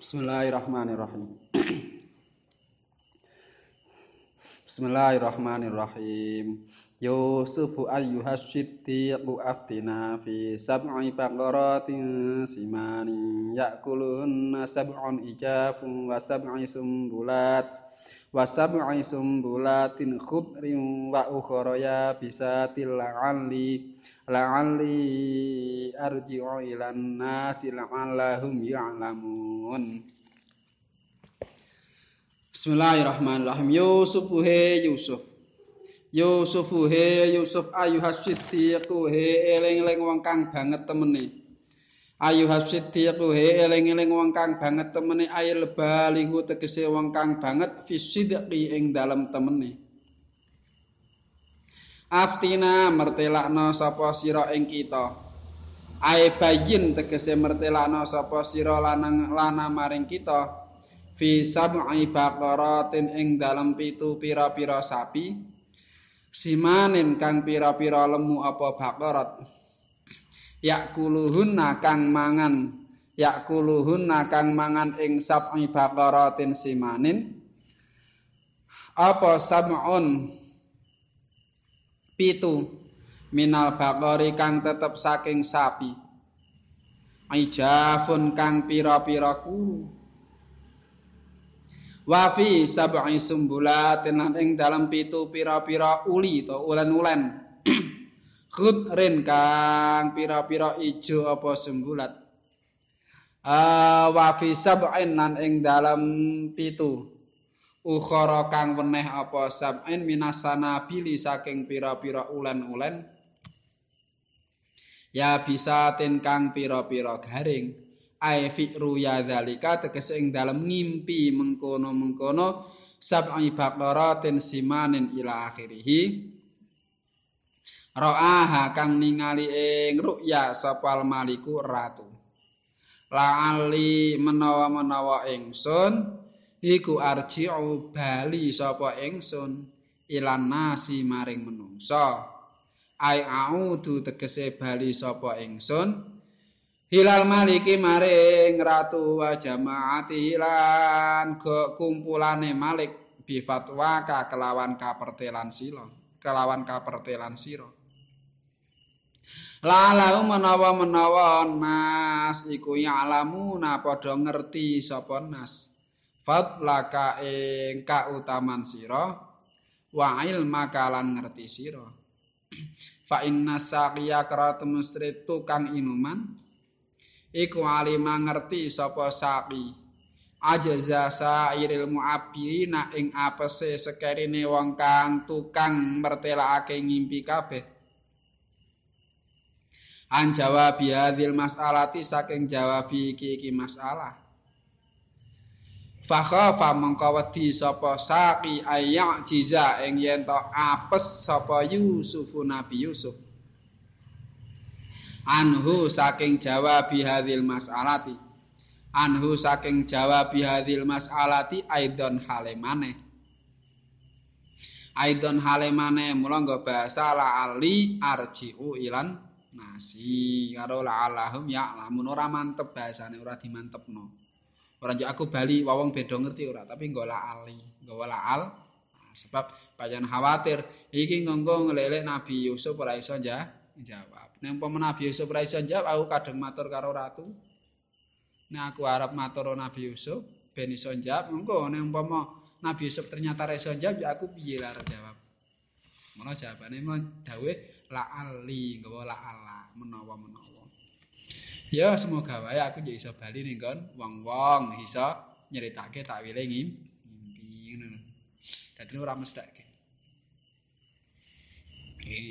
Bismillahirrahmanirrahim. Bismillahirrahmanirrahim. Yusufu ayyuhas siddiqu aftina fi sab'i baqaratin simani ya'kulun sab'un ijafun wa sab'i sumbulat wa sab'i sumbulatin khudrin wa ukhra ya bisatil la'alli la'alli arji'u ilan nasi la'allahum ya'lamun. Bismillahirrahmanirrahim. Yusuf he Yusuf. Yusuf he Yusuf. Ayuhas siddiqu he eling-eling wong kang banget temene. Ayuhas siddiqu he eling-eling wong kang banget temene. Ayil balihu tegese wong kang banget fisidqi ing dalem temene Aftina mertelakno sapa sira ing kita. Ae bayin tegese mertelakno sapa sira lanang lana maring kita. Fi sab'i baqaratin ing dalem pitu pira-pira sapi. Simanin kang pira-pira lemu apa baqarat. Yakuluhunna kang mangan yakuluhunna kang mangan ing sab'i baqaratin simanin. Apa sab'un pitu minal bakori kang tetep saking sapi. Ijafun kang pira-pira kuru. Wafi sab'i sumbulatin ing dalam pitu pira-pira uli to ulen-ulen. Khudrin kang pira-pira ijo apa sumbulat. Uh, wafi sab'in nan ing dalam pitu ukhara kang weneh apa sab'in minasana bili saking pira-pira ulen-ulen? Ya bisa ten kang pira-pira garing. Ai fikru ya zalika tegese ing dalem ngimpi mengkono-mengkono sab'i baqaratin simanin ila akhirih Ra'aha kang ningali ing ru'ya sapal maliku ratu. La'ali menawa-menawa ingsun iku arji'u bali sapa ingsun ilan nasi maring menungsa. Ai audu tegese bali sapa ingsun? Hilal maliki maring ratu wa jamaati lan kumpulane malik bi fatwa ka kelawan kapertelan sila kelawan kapertelan sira. Lalau menawa-menawa nas iku ya'lamuna padha ngerti sapa nas fadlaka ing kautaman sira wa ilmaka lan ngerti sira. Fa inna saqiya karatu mustri tukang inuman iku alima ngerti sapa saqi. Ajaza sairil mu'abbina ing apese sekerine wong kang tukang mertelakake ngimpi kabeh. An jawab hadhil mas'alati saking jawab iki iki masalah Fakhafa mengko wedi sapa saqi ayak jiza ing yen to apes sapa Yusuf Nabi Yusuf. Anhu saking jawab hadhil mas'alati. Anhu saking jawab hadhil mas'alati aidon halemane. Aidon halemane mula nggo bahasa la ali arji'u ilan nasi karo la alahum ya lamun ora mantep bahasane ora dimantepno. Ora njak aku bali wong beda ngerti ora, tapi nggola ali, nggola al. Nah, sebab pajan khawatir iki ngongko ngelelek Nabi Yusuf ora iso jawab. Nek umpama Nabi Yusuf ora iso jawab, aku kadung matur karo ratu. Nek aku arep matur Nabi Yusuf ben iso jawab, nek umpama Nabi Yusuf ternyata iso jawab, ya aku lah jawab. Mula jawabane mon dawuh la ali, nggawa la ala, menawa-menawa. Ya semoga wae aku jadi iso bali ning kon wong-wong iso nyeritake tak wile ngimpi ngono. Dadi ora mestake. Iki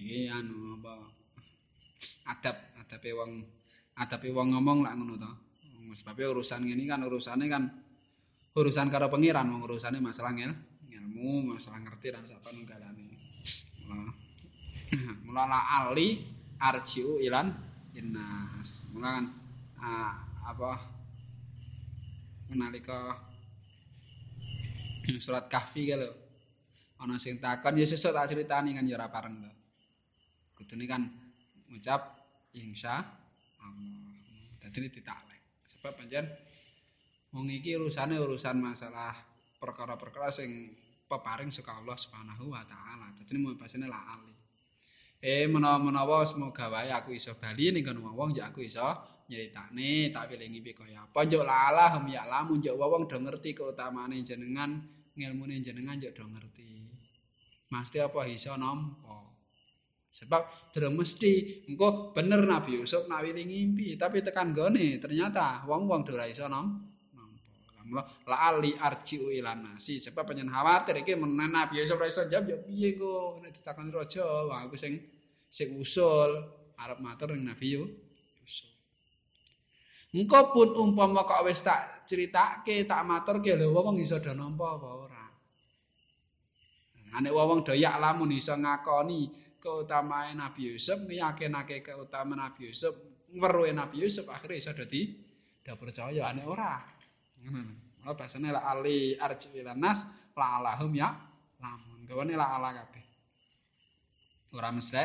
iki anu apa adab adabe wong adabe wong ngomong lak ngono to. Sebab urusan ngene kan urusane kan urusan karo pangeran wong urusane masalah ngel ilmu masalah ngerti dan sapa nunggalane. Mula ali arjiu ilan Inas. Mula kan ah, apa menalika surat kahfi gitu ana sing takon ya sesuk tak critani kan ya ora pareng to. Kudune kan ngucap insya Allah. Dadi ditaklek. Sebab pancen Wong iki urusane urusan masalah perkara-perkara sing peparing saka Allah Subhanahu wa taala. Dadi mau basene la ali. Eh menawa-menawa semoga wae aku iso bali ning kono wong ya aku iso nyeritakne tak pilih ngimpi kaya apa njuk lalah hum ya lamun njuk wong do ngerti keutamane jenengan ngilmune jenengan njuk do ngerti. Mesti apa iso nampa. Sebab durung mesti engko bener Nabi Yusuf nak wili ngimpi, tapi tekan gone ternyata wong-wong do ora iso nampa. Mula la ali arjiu ilan nasi sebab penyen khawatir iki menen Nabi Yusuf ora iso jawab ya piye kok nek ditakoni raja wah aku sing sing usul arep matur ning Nabi Yusuf. Engko pun umpama kok wis tak critake tak maturke lho wong iso do nampa apa ora. Nek wong do yak lamun iso ngakoni keutamaan Nabi Yusuf nyakinake keutamaan Nabi Yusuf weruhe Nabi Yusuf akhirnya iso dadi do percaya ane ora. Oh bahasane la ali arji nas la alahum ya lamun. Gawane la ala kabeh. Ora mesti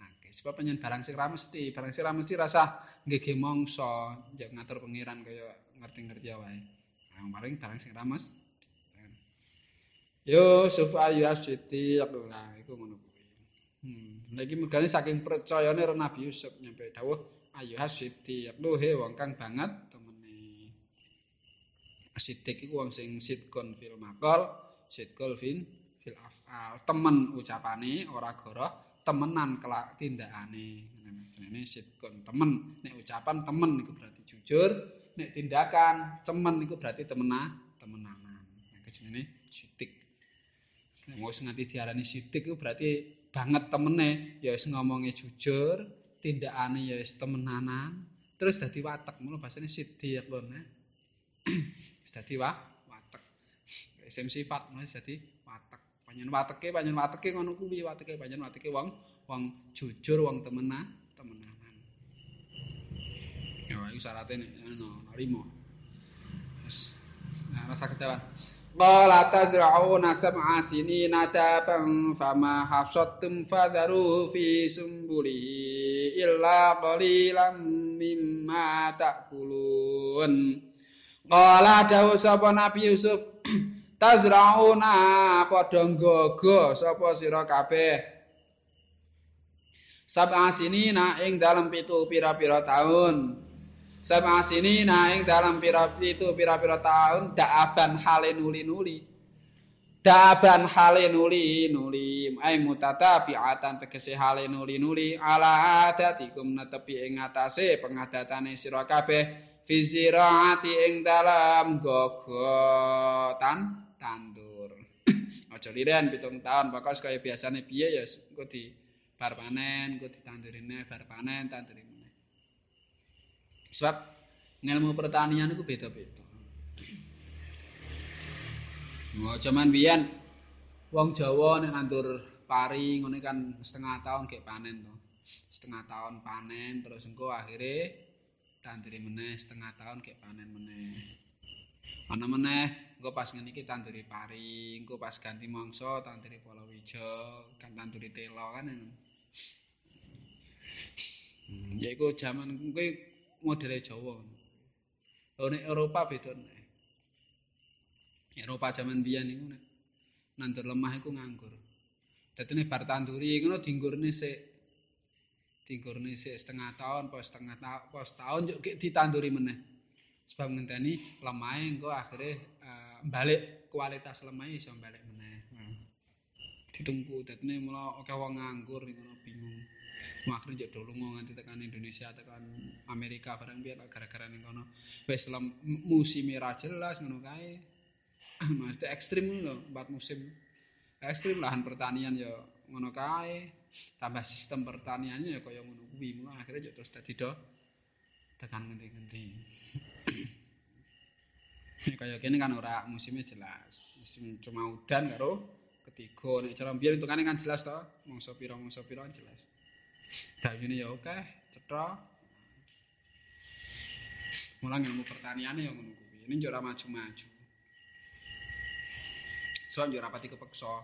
akeh. Sebab penyen barang sing ra mesti, barang sing ra mesti rasa nggih mongso njak ngatur pengiran kaya ngerti-ngerti wae. Yang paling barang sing ra mesti. Yo suf ayu asiti lah iku ngono kuwi. Hmm, lagi megane saking percayane Nabi Yusuf nyampe dawuh ayu lho he wong kang banget sidik iku wong sing sidkon fil maqal sidkol fin fil afal temen ucapane ora goro temenan kelak tindakane. Jenenge sidkon temen. Nek ucapan temen iku berarti jujur nek tindakan cemen iku berarti temena temenanan. Nek jenenge sidik. Sing nganti diarani sidik iku berarti banget temene ya wis ngomongnya jujur tindakane ya wis temenanan terus dadi watek. Mulo basane sidik wis dadi wa watek. Isim sifat wis dadi watek. Panjen wateke panjen wateke ngono kuwi wateke panjen wateke wong wong jujur wong temena temenanan. Ya iku syaratte ngono limo wis nah rasa ketewan Qala tazra'una sab'a sinina taban fama hafsattum fadharu fi sumbulihi illa qalilan mimma ta'kulun Kala dawuh sapa Nabi Yusuf tazrauna padha nggaga sapa sira kabeh. Sab'a sinina ing dalam pitu pira-pira taun. Sab'a sinina ing dalam pira pitu pira-pira taun da'aban hale nuli-nuli. Da'aban hale nuli-nuli ai mutatabi'atan tegese hale nuli-nuli. Ala adatikum netepi ing atase pengadatane sira kabeh fisiraati ing dalam gogotan tandur. Aja liren pitung tahun, pokoknya kaya biasanya piye ya engko di bar panen, engko ditandurine bar panen, tandurine. Sebab ngilmu pertanian itu beda-beda. Oh, zaman biyen wong Jawa nek nandur pari ngene kan setengah tahun kayak panen to. Setengah tahun panen terus engko akhirnya tanduri meneh setengah tahun kayak panen meneh. Ana meneh engko pas ngene iki tanduri pari engko pas ganti mangsa tanduri palawija kan tanduri telo kan hmm, ya iku jaman kuwi modele Jawa. Nek Eropa beda Eropa jaman biyen niku nek nandur lemah iku nganggur. Dadi nek bar tanduri ngono dinggurne sik digurne sik setengah tahun pas setengah tahun pas tahun yo ditanduri meneh. Sebab ngenteni lemahe engko akhire uh, balik kualitas lemahe iso balik meneh. Hmm. ditunggu dadine mula akeh wong nganggur ngono bingung. Makhri jek dulu mau nganti tekan Indonesia tekan Amerika barang biar gara-gara ning kono. Wis musim merah jelas ngono kae. Mesti ekstrim lho empat musim. Ekstrim lahan pertanian ya ngono kae tambah sistem pertaniannya ya kaya ngono kuwi. Mulai akhirnya terus dadi do tekan ngendi-ngendi. Ini kaya gini kan ora musimnya jelas. Musim cuma udan karo ketiga. Nek cara biar hitungane kan jelas to. Mangsa pira mangsa pira kan jelas. Ini ya oke cetha. Mulang ilmu pertaniannya yang kuwi. Ini ora maju-maju. Soal so, rapati kepeksa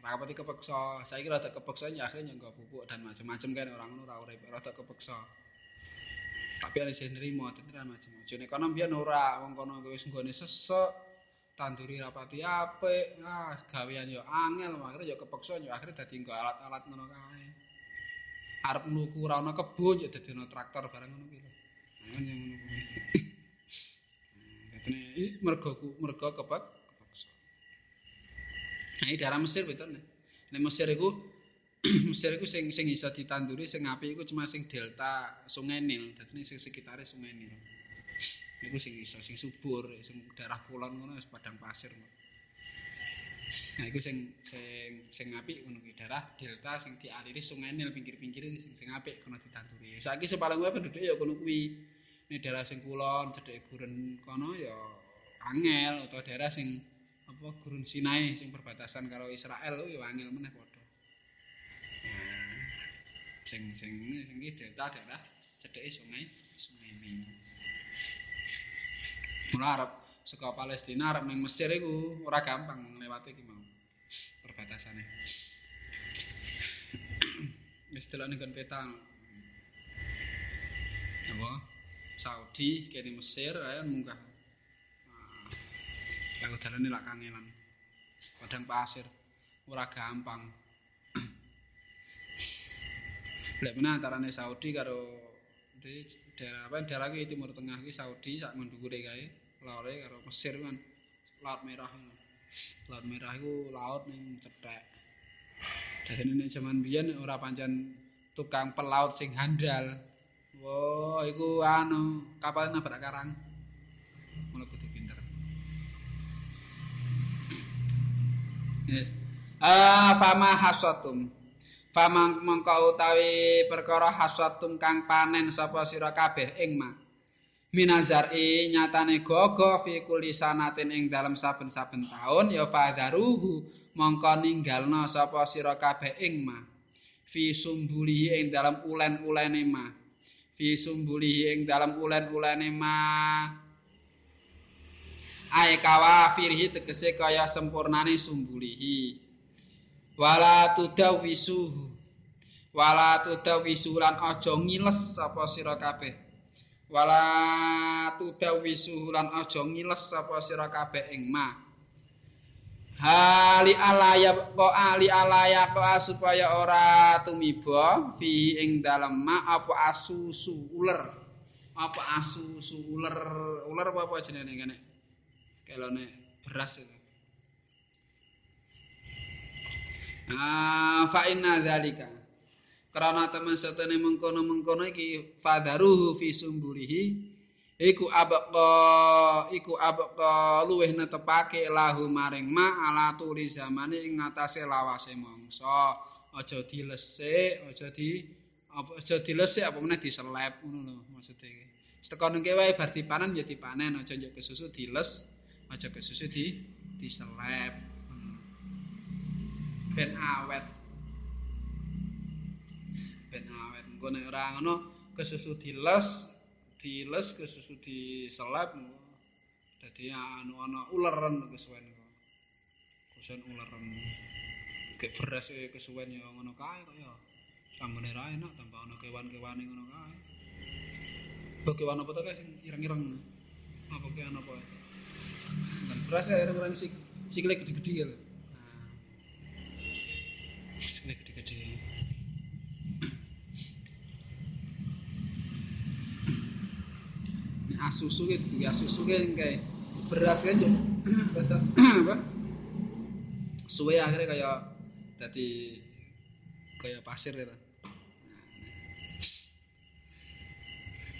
rapati kepeksa saya kira rada kepeksa ya akhirnya nggak pupuk dan macam-macam kan orang ngono ora urip rada kepeksa Tapi ana sing nrimo tenan macam-macam. Nek kono mbiyen ora wong kono wis nggone sesuk tanduri rapati apik. Ah, gawean yo angel, akhire yo kepeksa yo akhire dadi nggo alat-alat ngono. Arep mluku ora ana kebun yo dadi ana traktor ngono ki lho. Nah, ngono kuwi. Dadi mergo mergo kepek Nah, daerah Mesir betul nih. Nek Mesir iku Mesir iku sing sing iso ditanduri sing apik iku cuma sing delta Sungai Nil, dadi sing sekitare Sungai Nil. Iku sing iso sing subur, sing daerah kulon ngono wis padang pasir. Nah, iku sing sing sing apik ngono kuwi daerah delta sing dialiri Sungai Nil pinggir-pinggir sing sing apik kono ditanduri. Saiki sepaling wae penduduk ya kono kuwi. Nek daerah sing kulon cedhek guren kono ya angel utawa daerah sing apa gurun Sinai sing perbatasan karo Israel kuwi angel meneh padha. sing sing sing delta daerah cedheke sungai sungai Nil. Mula arep saka Palestina arep ning Mesir iku ora gampang ngliwati iki mau perbatasane. Wis delok ning peta. Apa? Saudi kene Mesir ayo munggah. Kalau dalane lak kangelan. Padang pasir ora gampang. Lek mana antarane Saudi karo di daerah apa daerah iki Timur Tengah iki Saudi sak mendhuwure kae laure karo Mesir kan Laut Merah. Laut Merah iku laut ning cethek. Dadi nek jaman biyen ora pancen tukang pelaut sing handal. Wah, iku anu kapal nabrak karang. Yes. Ah, fama hasatum. Famang mongko utawi perkara haswatum kang panen sapa sira kabeh ing ma. Minazari nyatane gogo fi kulisanatin ing dalam saben-saben taun ya fadharuhu mongko ninggalna sapa sira kabeh ing ma. Fi sumbulihi ing dalam ulen-ulene ma. Fi sumbulihi ing dalam ulen-ulene ma. Ai kawafirhi tegese kaya sempurnane sumbulihi. wala tudawisuhu wala tudawisu lan aja ngiles sapa sira kabeh. Wala tudawisuhu lan aja ngiles sapa sira kabeh ing ma. Hali alaya kok ali alaya kok supaya ora tumiba fi ing dalem ma apa asusu uler? Apa asusu uler? Uler apa apa jenenge kene kelone beras itu Ah, fa inna dzalika. Karena temen setene mengkono-mengkono iki fadaruhu fi sumburihi iku abqa iku abqa luweh netepake lahu maring ma ala turi zamane ing ngatasé lawase mangsa. Aja dilesik, aja di apa aja dilesik apa meneh diselep ngono lho maksude iki. Seteko nengke wae bar dipanen ya dipanen, aja njok kesusu diles, aja kesusu di diselep. ben awet. Ben awet. Engko nek ora ngono kesusu diles diles kesusu diselep dadi anu ana uleren kesuwen kesuwen uleren. Ke beras e kesuwen ya ngono kae kok ya. Sambene ra enak tanpa ana kewan-kewane ngono kae. Kewan apa to kae ireng-ireng? Apa kewan apa dan beras ya ireng-ireng sik sikile gede-gede ya sing gede-gede. asusu gitu, asusu kan kayak beras kan apa? Suwe akhirnya kayak tadi kayak pasir gitu.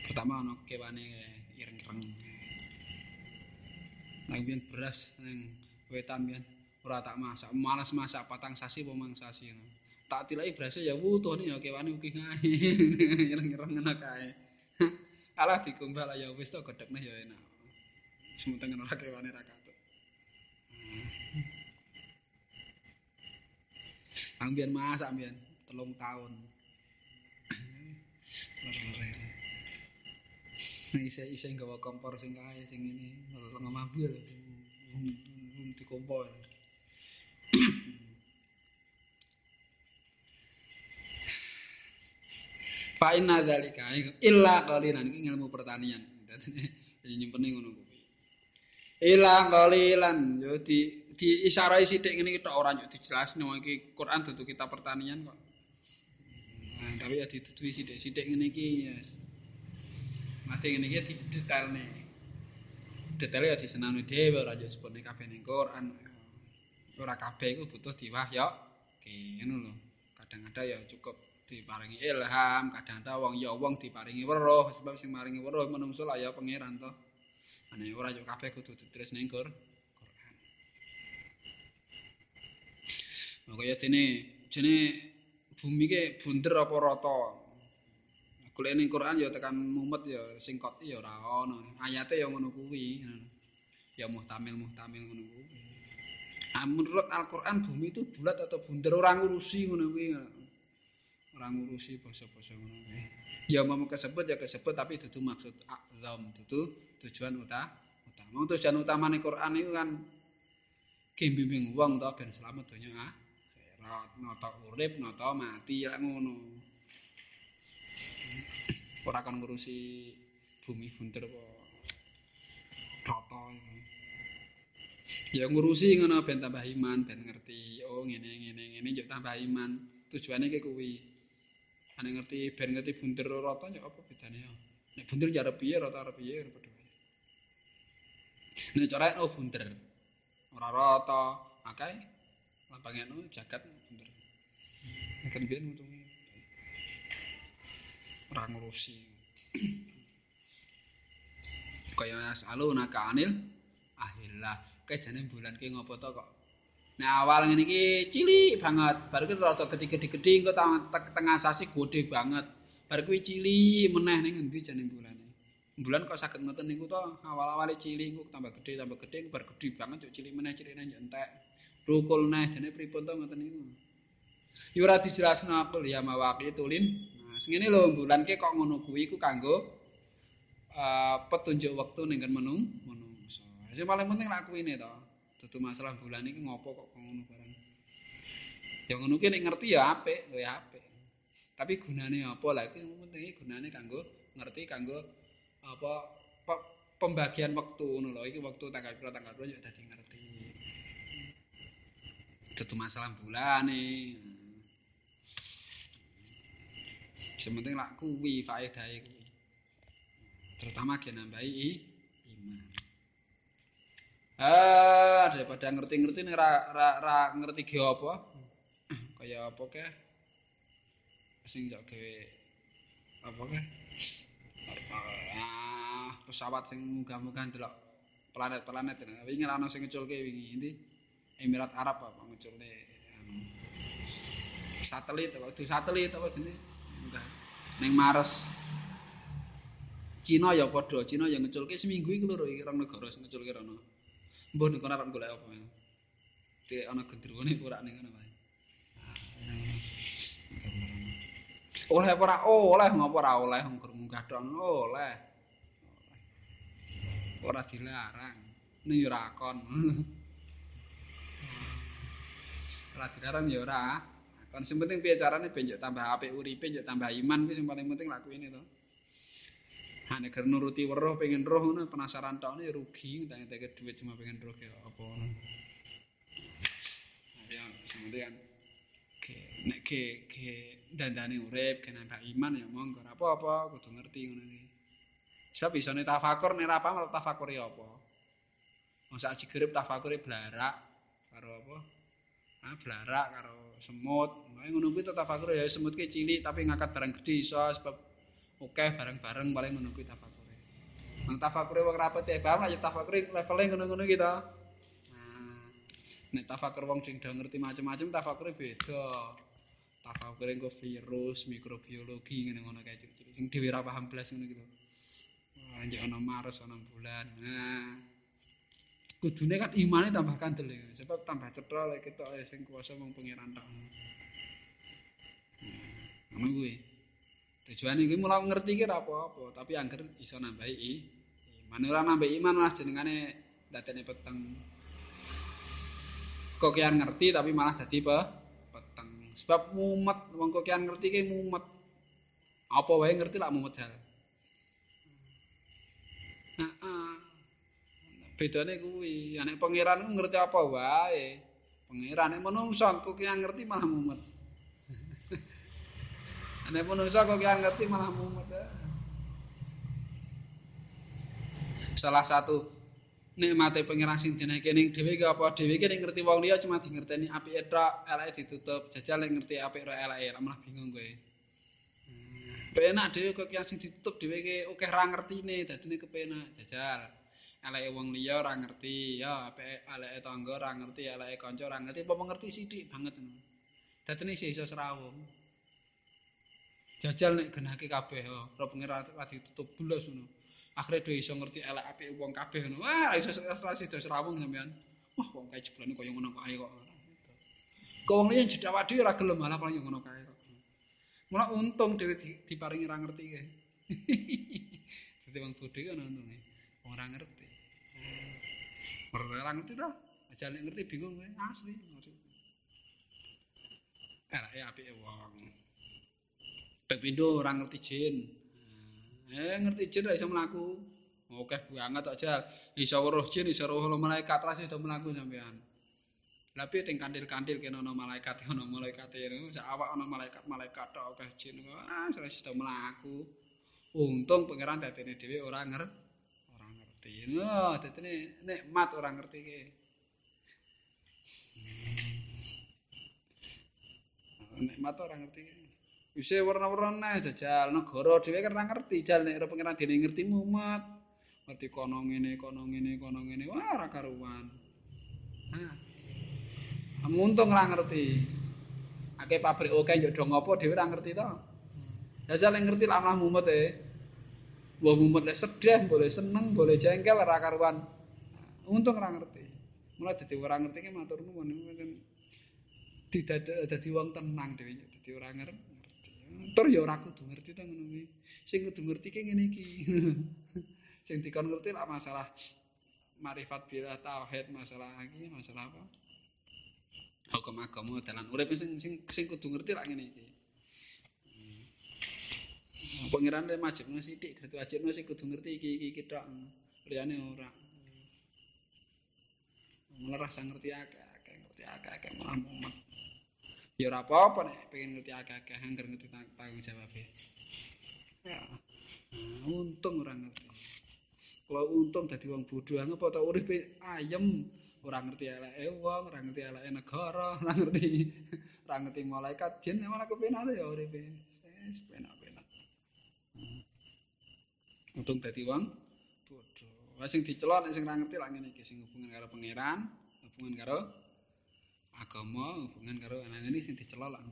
Pertama ono kewane ireng-ireng. Nang beras nang wetan biyen. ora tak masak malas masak patang sasi pomang sasi tak tilai berasa ya wutuh nih ya kewane uki ngae ireng-ireng ngono kae. Alah dikumbal ya wis to gedekne ya enak. Sementing ora kewane ra katut ambian masak ambian telung tahun Nah, isa isa nggawa kompor sing kae sing ini ngomabul sing dikompor. Fa inna dzalika illa qalilan iki ilmu pertanian. Dadi nyimpen ngono kuwi. Illa qalilan yo di di sithik ngene iki tok ora yo dijelasno iki Quran dudu kita pertanian kok. Nah, tapi ya ditutui sithik-sithik ngene iki yes. Mati ngene iki didetailne. Detail ya disenani dhewe ora yo sebutne kabeh ning Quran. Ora kabeh iku butuh diwahyo. Oke, ngono lho. Kadang-kadang ya cukup diparingi ilham, kadang-kadang wong ya wong diparingi weruh, sebab sing maringi weruh menungso lah ya pangeran to. Ane ora yo kabeh kudu ditulis ning Quran. Kaya dene jene bumi ke bunder apa rata. Golek ning Quran ya tekan mumet ya singkot ya ora ono. Ayate ya ngono kuwi. Ya muhtamil muhtamil ngono kuwi. Ah menurut Al-Qur'an bumi itu bulat atau bunder ora ngurusi ngono kuwi. ora ngurusi basa-basa ngono kuwi. Ya mau kesebut ya kesebut tapi dudu maksud azam, dudu tujuan utama. Utama tujuan utamane Quran itu kan bimbing wong to ben selamat donya akhirat, nata urip, nata mati ya ngono. Ora kan ngurusi bumi bunder apa rata Ya ngurusi ngono ben tambah iman, ben ngerti oh ngene ngene ngene yo tambah iman. Tujuane ki kuwi. Ane ngerti ben ngerti bunder rata ya apa bedane ya. Nek bunder ya piye rata arep piye padha. Nek cara oh bunder. Ora rata, akeh lampange no jagat bunder. Nek ben untung ora ngurusi. Kaya asalu naka anil ahillah. Kejane bulan ki ngopo to kok Nah awal ngene iki cilik banget, baru ki rada gede-gede engko tengah sasi gede banget. Bar kuwi cilik meneh ning endi jane bulane. Bulan kok saged ngoten niku to, awal-awale cilik engko tambah gede tambah gede bar gede banget cuk cilik meneh cilik nang entek. Rukul neh jane pripun to ngoten niku. Ya ora dijelasno aku ya mawaki tulin. Sing ngene lho bulan ki kok ngono kuwi iku kanggo uh, petunjuk wektu ning menung menungso. Sing paling penting lak kuwi to. Dudu masalah bulan iki ngopo kok ngono barang. Ya ngono ki nek ngerti ya apik, ya apik. Tapi gunane apa lah iki penting gunane kanggo ngerti kanggo apa pembagian waktu ngono lho. Iki waktu tanggal pira tanggal pira ya dadi ngerti. Dudu masalah bulan iki. Sementing lak kuwi faedahe kuwi. Terutama gen nambahi iman. Ah, daripada ngerti-ngerti ra, ra, ra ngerti ge apa. Kaya apa ke? Sing jak gawe apa ke? Ah, pesawat sing munggah-munggah ndelok planet-planet. Wingi ana sing ngeculke wingi endi? Emirat Arab apa ngeculne satelit apa satelit apa jenenge? Ning Mars. Cina ya padha, Cina yang ngeculke seminggu iki lho iki rong negara sing ngeculke rono. Mbah nek ora golek apa. Dek ana gendruwone ora ning ngono wae. Oleh ora oleh ngopo ora oleh wong gur munggah tok oleh. Ora dilarang. Ning ora kon. Ora dilarang yo ora. Kon sing penting piye carane ben tambah apik uripe, njuk tambah iman kuwi sing paling penting lakuine to. Hane ger nuruti weruh pengen roh ngono penasaran tok ne rugi entek duit cuma pengen roh ya apa ngono. Ya semoga ke nek ke ke dandane urip ke nambah iman ya monggo ora apa-apa kudu ngerti ngono iki. Sebab iso ne tafakur nek apa tafakur ya apa. Masa aji grip tafakure blarak karo apa? Ah blarak karo semut. Ngono kuwi tafakur ya semut ki cilik tapi ngangkat barang gede iso sebab oke bareng-bareng paling ngono kuwi tafakure. Nang tafakure wong rapet ya paham ya tafakure levele ngono-ngono gitu. Nah, tafakur wong sing do ngerti macam-macam tafakure beda. Tafakure engko virus, mikrobiologi ngono-ngono kae cilik sing dhewe ora paham blas ngono gitu. Njek ana Mars ana bulan. Nah, kudune kan imane tambah kandel ya. Sebab tambah cetha lek ketok sing kuwasa wong pangeran tok. Ngono kuwi. Tujuan iki mulang ngerti ki apa-apa, tapi angger iso nambahi iman. Ora nambah iman malah jenengane dadene peteng. Kok kian ngerti tapi malah dadi pe peteng. Sebab mumet wong kok kian ngerti ki mumet. Apa wae ngerti lak mumet hal. Bedane kuwi, nek pangeran ngerti apa wae. Pangeran nek menungso kok ki ngerti malah mumet. nek menungso kok ki ngerti malah mumet. Salah satu nikmate pangeran sing dineke ning dhewe ki apa dhewe ki ngerti wong liya cuma di ngerteni apike tok, eleke ditutup. Jajal ngerti apik ro eleke, malah bingung kowe. Penak dhewe kok sing ditutup dhewe ki akeh ra ngertine, dadine kepenak jajal. Eleke wong liya ora ngerti, ya eleke tangga ora ngerti, eleke kanca ora ngerti, apa ngerti sithik banget ngono. Dadine iso serawung. Jajal nek genake kabeh, ora pengira ora ditutup belas ngono. Akhire dhewe iso ngerti elek apike wong kabeh ngono. Wah, iso iso serawung sampean. Wah, wong kae jeblane kaya ngono kae kok. Kok wong liya jedhak wadhi ora gelem malah kaya ngono kae kok. Mula untung dhewe diparingi ra ngerti kae. Dadi wong bodho kan untunge. Wong ora ngerti. Ora ngerti ta? Aja ngerti bingung kowe asli. Era ya apike wong. Pepindo ora ngerti jin. Eh ngerti jin ra iso mlaku. Oke banget aja iso weruh jin iso weruh malaikat ra iso mlaku sampean. Tapi ting kandil-kandil kene ana malaikat ana malaikat ngono sak awak ana malaikat-malaikat tok akeh jin ah ora iso mlaku. Untung pangeran dadene dhewe ora nger ora ngerti. No, dadene nikmat ora ngerti ki. Nikmat ora ngerti. Wise warna-warna jajal negara dhewe kan ora ngerti jal nek pangeran dene ngerti mumet. Ngerti kono ngene, kono ngene, kono ngene. Wah, ora karuan. Hah. Muntung ora ngerti. Ake pabrik oke yo do ngopo dhewe ora ngerti to. Ya saling ngerti lah mumet e. Wah mumet le sedih, boleh seneng, boleh jengkel ora karuan. Untung ora ngerti. Mulai dadi ora ngerti ki matur nuwun dadi dadi wong tenang dhewe dadi ora ngerti. Tur ya ora kudu ngerti to ngono kuwi. Sing kudu ngerti ki ngene iki. Sing dikon ngerti lah masalah marifat bila tauhid masalah iki masalah apa? hukum agama dalan urip sing sing kudu ngerti lak ngene iki. Pangeran le majibno sithik, dadi wajibno sing kudu ngerti iki iki iki tok. Liyane ora. Mulai rasa ngerti akeh, ngerti akeh, malah mumet. Ya ora apa-apa pengen ngerti akeh-akeh, angger ngerti tanggung jawab Ya. Untung ora ngerti. Kalau untung dadi wong bodho, ngapa ta uripe ayem, ora ngerti eleke wong, ora ngerti eleke negara, ora ngerti ora ngerti malaikat jin malah kepenak ya uripe. Untung dadi wong bodho. Wah sing dicelok nek sing ora ngerti lak ngene iki sing hubungan karo pangeran, hubungan karo agama, hubungan karo anak ini sing dicelok lak.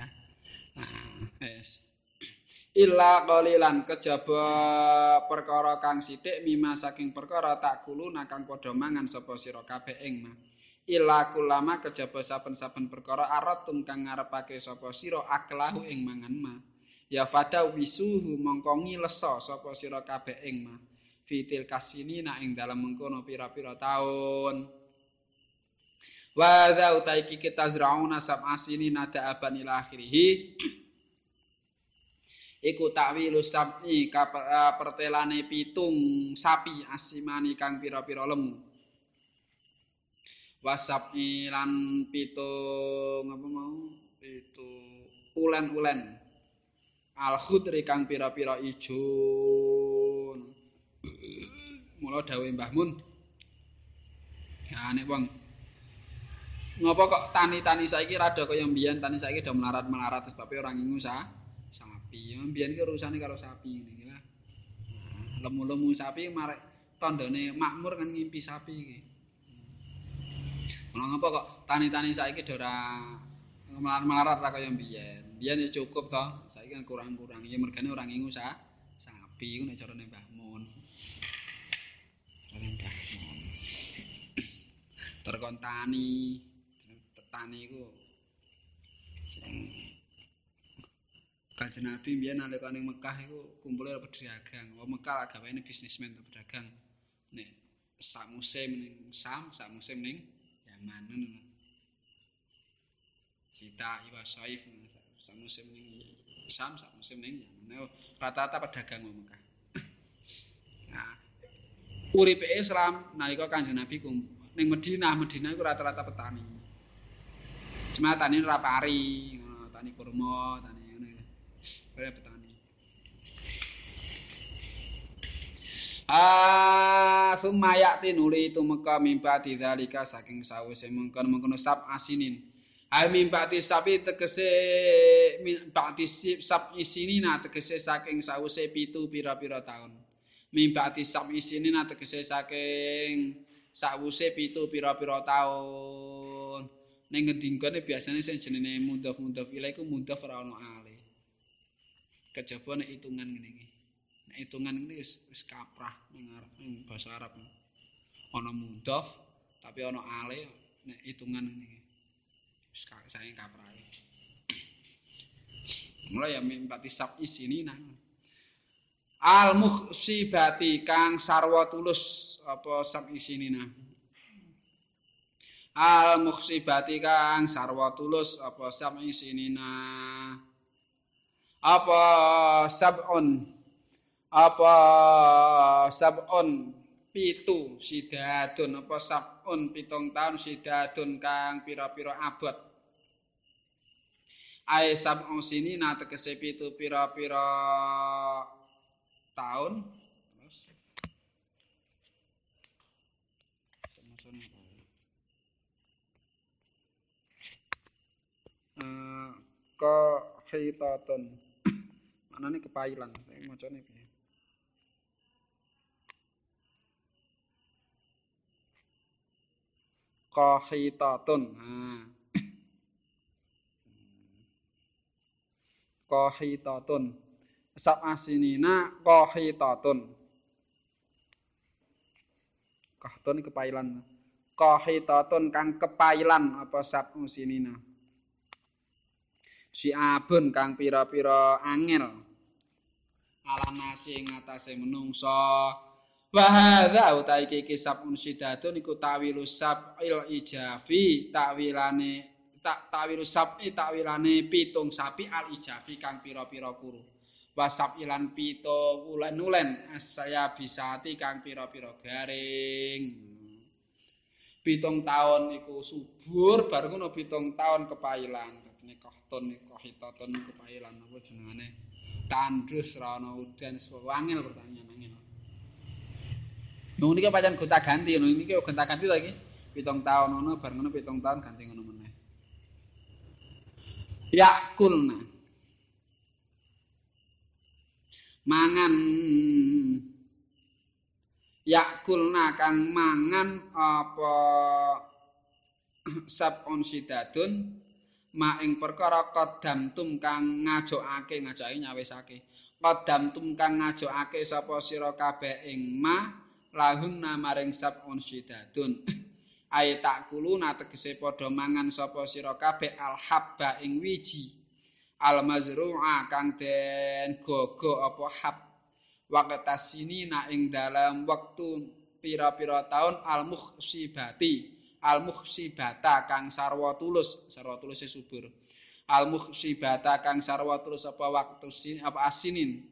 ya. Nah, wis. illa qalilan kejaba perkara kang sithik mima saking perkara tak kuluna kang padha mangan sapa sira kabeh ing mah illa kulama kejaba saben-saben perkara aratum kang ngarepake sapa sira aklahu ing mangan mah ya fada wisuhu mongko ngilesa sapa sira kabeh ing mah fitil kasini nak ing dalam mengkono pira-pira taun. Wa dza utaiki kita zrauna sab asini nada aban ila akhirih iku takwilu sabi eh, pertelane pitung sapi asimani kang pira-pira lemu. Wasabi lan pitung apa mau? Itu ulen-ulen al khudri kang pira-pira ijo mula dawuh Mbah Mun ya nek wong ngopo kok tani-tani saiki rada kaya mbiyen tani saiki do melarat-melarat sebab ora ngingu sa sapi. Mbiyen ki urusane karo sapi ngene lah. Lemu-lemu sapi marek tandane makmur kan ngimpi sapi iki. Ngapa kok tani-tani saiki ora melarat ra kaya mbiyen. Mbiyen ya cukup to, saiki kan kurang-kurang. Ya mergane ora ngingu sa sapi ku nek carane Mbah Mun. Carane Mbah Mun. Terkon tani, tani iku sing Kanjeng Nabi mbiyen nalika ning Mekah iku kumpule pedagang. Wong Mekah gawene bisnismen to pedagang. Nek sak musim ning Sam, sak musim ning Yaman ngono. Sita iwa saif sak musim ning Sam sak musim ning rata-rata pedagang wong Mekah. Nah uripe Islam nalika Kanjeng Nabi ning Madinah Madinah iku rata-rata petani. Cuma tani ora pari tani kurma tani ngene kaya petani. Ah, summa ya'ti nuli tumeka mimpa didzalika saking sawise mengkon-mengkon sab asinin. Al mimpa sapi tegese mimpa sab isinina tegese saking sawise pitu pira-pira taun. Mimpa sab isinina tegese saking sawise pitu pira-pira taun. Ning ngendingkone biasane sing jenenge mudhaf-mudhaf ila iku mudhaf ora ono ale. Kejaba nek hitungan ngene iki. hitungan ini wis kaprah ning basa Arab. Ana mudhaf tapi ana ale nek hitungan ini wis saking kaprah. Mulai ya mimpati sab isini nang Al muhsibati kang sarwa tulus apa sab isini nang Al muhsibati kang sarwa tulus apa sab isini nang apa sabun apa sabun pitu sidadun apa sabun pitung tahun sidadun kang pira-pira abad ae sabun sini na tegese pitu pira-pira tahun Uh, ke khitatun mana nih kepailan saya qahitatun. Nah qahitatun. Sab asinina qahitatun. Qahtun kepailan. Qahitatun kang kepailan apa sab asinina? Si abun kang pira-pira angel. Alanasi ing atase menungsa Wa hadza utawi iki kisab unsidatun iku tawilu sab'il ijafi takwilane tak tawilu sab'i takwilane pitung sapi al ijafi kang pira-pira kuru. Wa sab'ilan pito ulen ulen saya bisati kang pira-pira garing. Pitung taun iku subur baru ngono pitung taun kepailan. Dene kohton kohitatun kepailan apa jenengane? Tandus ra ana udan wangil pertanyaan angel. Nung niki pancen gonta ganti ngono niki gonta ganti iki. Pitung taun ngono bar ngono pitung taun ganti ngono meneh. Yakulna. Mangan Yakulna kang mangan apa sabon sidadun ma ing perkara kodam tum kang ngajokake ngajake nyawesake kodam tum kang ngajokake sapa sira kabeh ing ma lahum namaring sab'un syidadun ay takulu tegese padha mangan sapa sira kabeh al habba ing wiji. Al mazru'a kang den gogo apa hab. Waqta sinina ing dalam wektu pira-pira taun al muhsibati al muhsibata kang sarwa tulus sarwa tulus subur. Al muhsibata kang sarwa tulus apa waktu sin apa asinin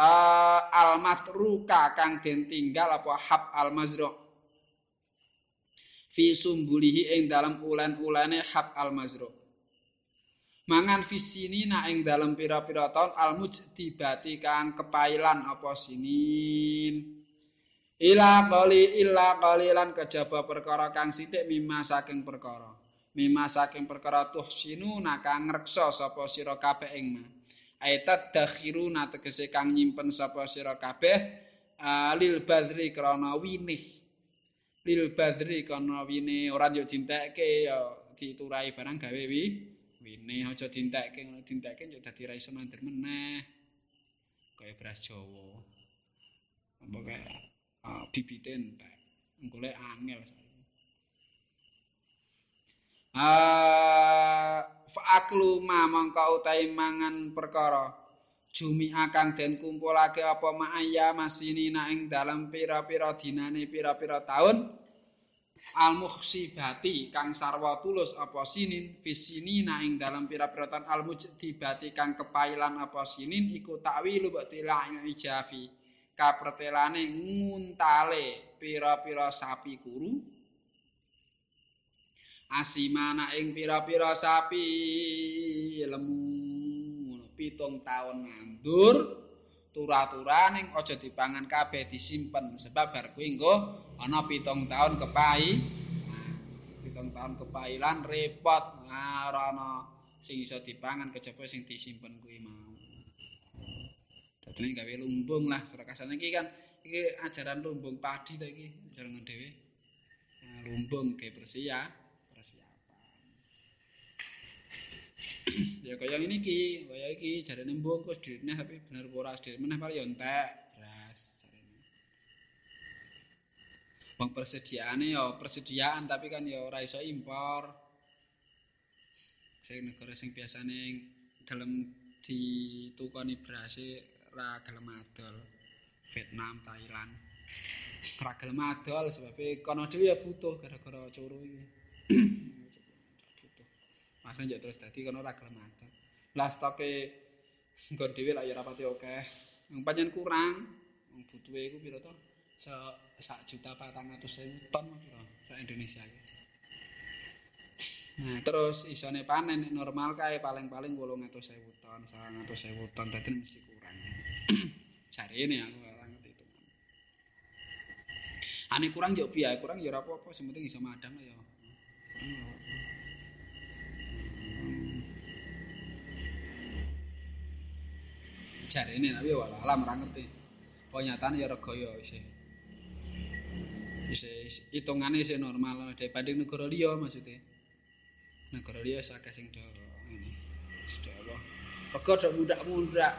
uh, al matruka kang den tinggal apa? Hab al mazru fi sumbulihi ing dalam ulan-ulane hab al mazru mangan fi sinina ing dalam pira-pira taun al mujdibati kang kepailan apa sinin. Ila qali illa qalilan kejaba perkara kang sithik mimma saking perkara. Mimma saking perkara tuhsinu nakang ngreksa sapa sira kabeh ing mah aitat dakhiruna tegese kang nyimpen sapa sira kabeh lil badri krana winih. Lil badri krana wine ora yo dintekke ya diturai barang gawe wi wine aja dintekke ngono dintekke yo dadi ra iso nandur meneh. Kaya beras Jawa. Apa kaya uh, bibite entek. Golek angel Ah fa'aklu ma mangka utahe mangan perkara. Jumi akan den kumpulake apa ma'aya masini ing dalam pira-pira dinane pira-pira taun. Al muhsibati kang sarwa tulus apa sinin fisinina ing dalam pira-pira tan al mujdibati kang kepailan apa sinin iku takwilu batila ing ijafi. Kapretelane nguntale pira-pira sapi kuru asimana ing pira-pira sapi. Lemu pitung tahun ngandur turah-turaning aja dipangan kabeh disimpen. Sebab bar kuwi engko ana pitung tahun kepai pitung tahun kepailan repot. Ora ana sing iso dipangan kejaba sing disimpen kuwi mau. Dadi gawe lumbung lah secara kasane iki kan iki ajaran lumbung padi ta iki ajaran dhewe. Lumbung ke persia persiapan ya kaya ngene iki. Kaya iki jarane mbungkus direne tapi bener ora sedher meneh paling yo entek. Beras jarane wong persediaane yo persediaan tapi kan yo ora iso impor. Sing negara sing biasane gelem ditukoni beras ora gelem adol. Vietnam Thailand. Ora gelem adol sebab kono dhewe ya butuh gara-gara curu iki Akhirnya njok terus dadi kono ora gelem adol. Lah stoke nggon dhewe lak ya rapati akeh. Wong pancen kurang. Wong butuhe iku pira to? Se sak juta patang atus ewu ton pira sak Indonesia iki. Nah, terus isone panen normal kae paling-paling 800.000 ton, 900.000 ton dadi mesti kurang. Jarene aku ora ngerti itu. Ane kurang yo piye? Kurang yo ora apa-apa, sing penting iso madang ya. Jarene tapi wala alam ora ngerti. Panyatane ya rega ya isih. Isih hitungane isih normal daripada negara liya maksudnya. Negara liya sakeh sing do ngene. Sudah apa? Rega do mundak-mundak.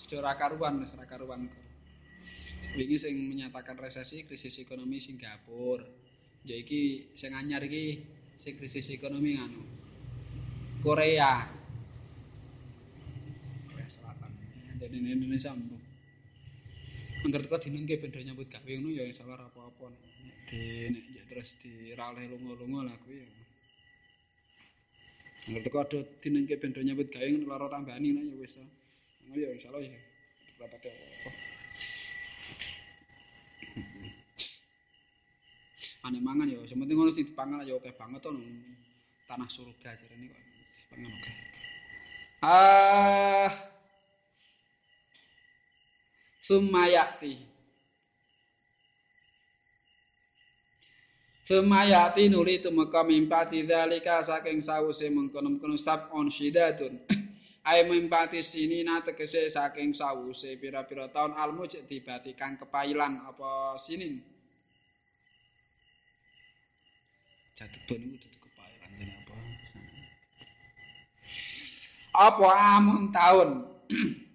Sudah ora karuan, ora karuan. Wingi sing menyatakan resesi krisis ekonomi Singapura. Ya iki sing anyar iki sing krisis ekonomi nganu. Korea. Ini Indonesia mbok. Angger teko dinengke benda nyambut gawe ngono ya ora apa-apa. Di nek terus diraleh lunga-lunga lah kuwi ya. Angger teko ada dinengke benda nyambut gawe ngono lara tambani nek ya wis to. Ngono ya insyaallah ya ora apa-apa. Ane mangan ya, sementing ngono dipangan ya oke banget to tanah surga jarene kok. Pangan oke. Ah, sumayati sumayati nuli tumeka mimpati dalika saking sawuse mengkono-mengkono sabon syidatun ay mimpati sini tegese saking sawuse pira-pira tahun almu cek dibati kang kepailan apa sinin jatuh bonu itu kepailan jadi apa? Apa amun tahun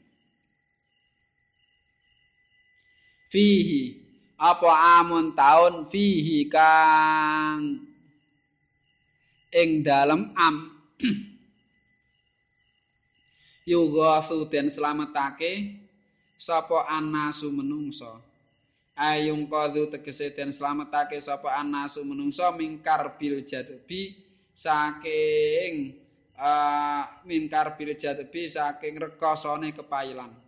fihi. Apa amun taun fihi kang ing dalem am? Yuga suden slametake sapa anasu menungso? Ayung kadu tegese den slametake sapa anasu menungso mingkar bil jadbi saking uh, mingkar bil jadbi saking rekasane kepailan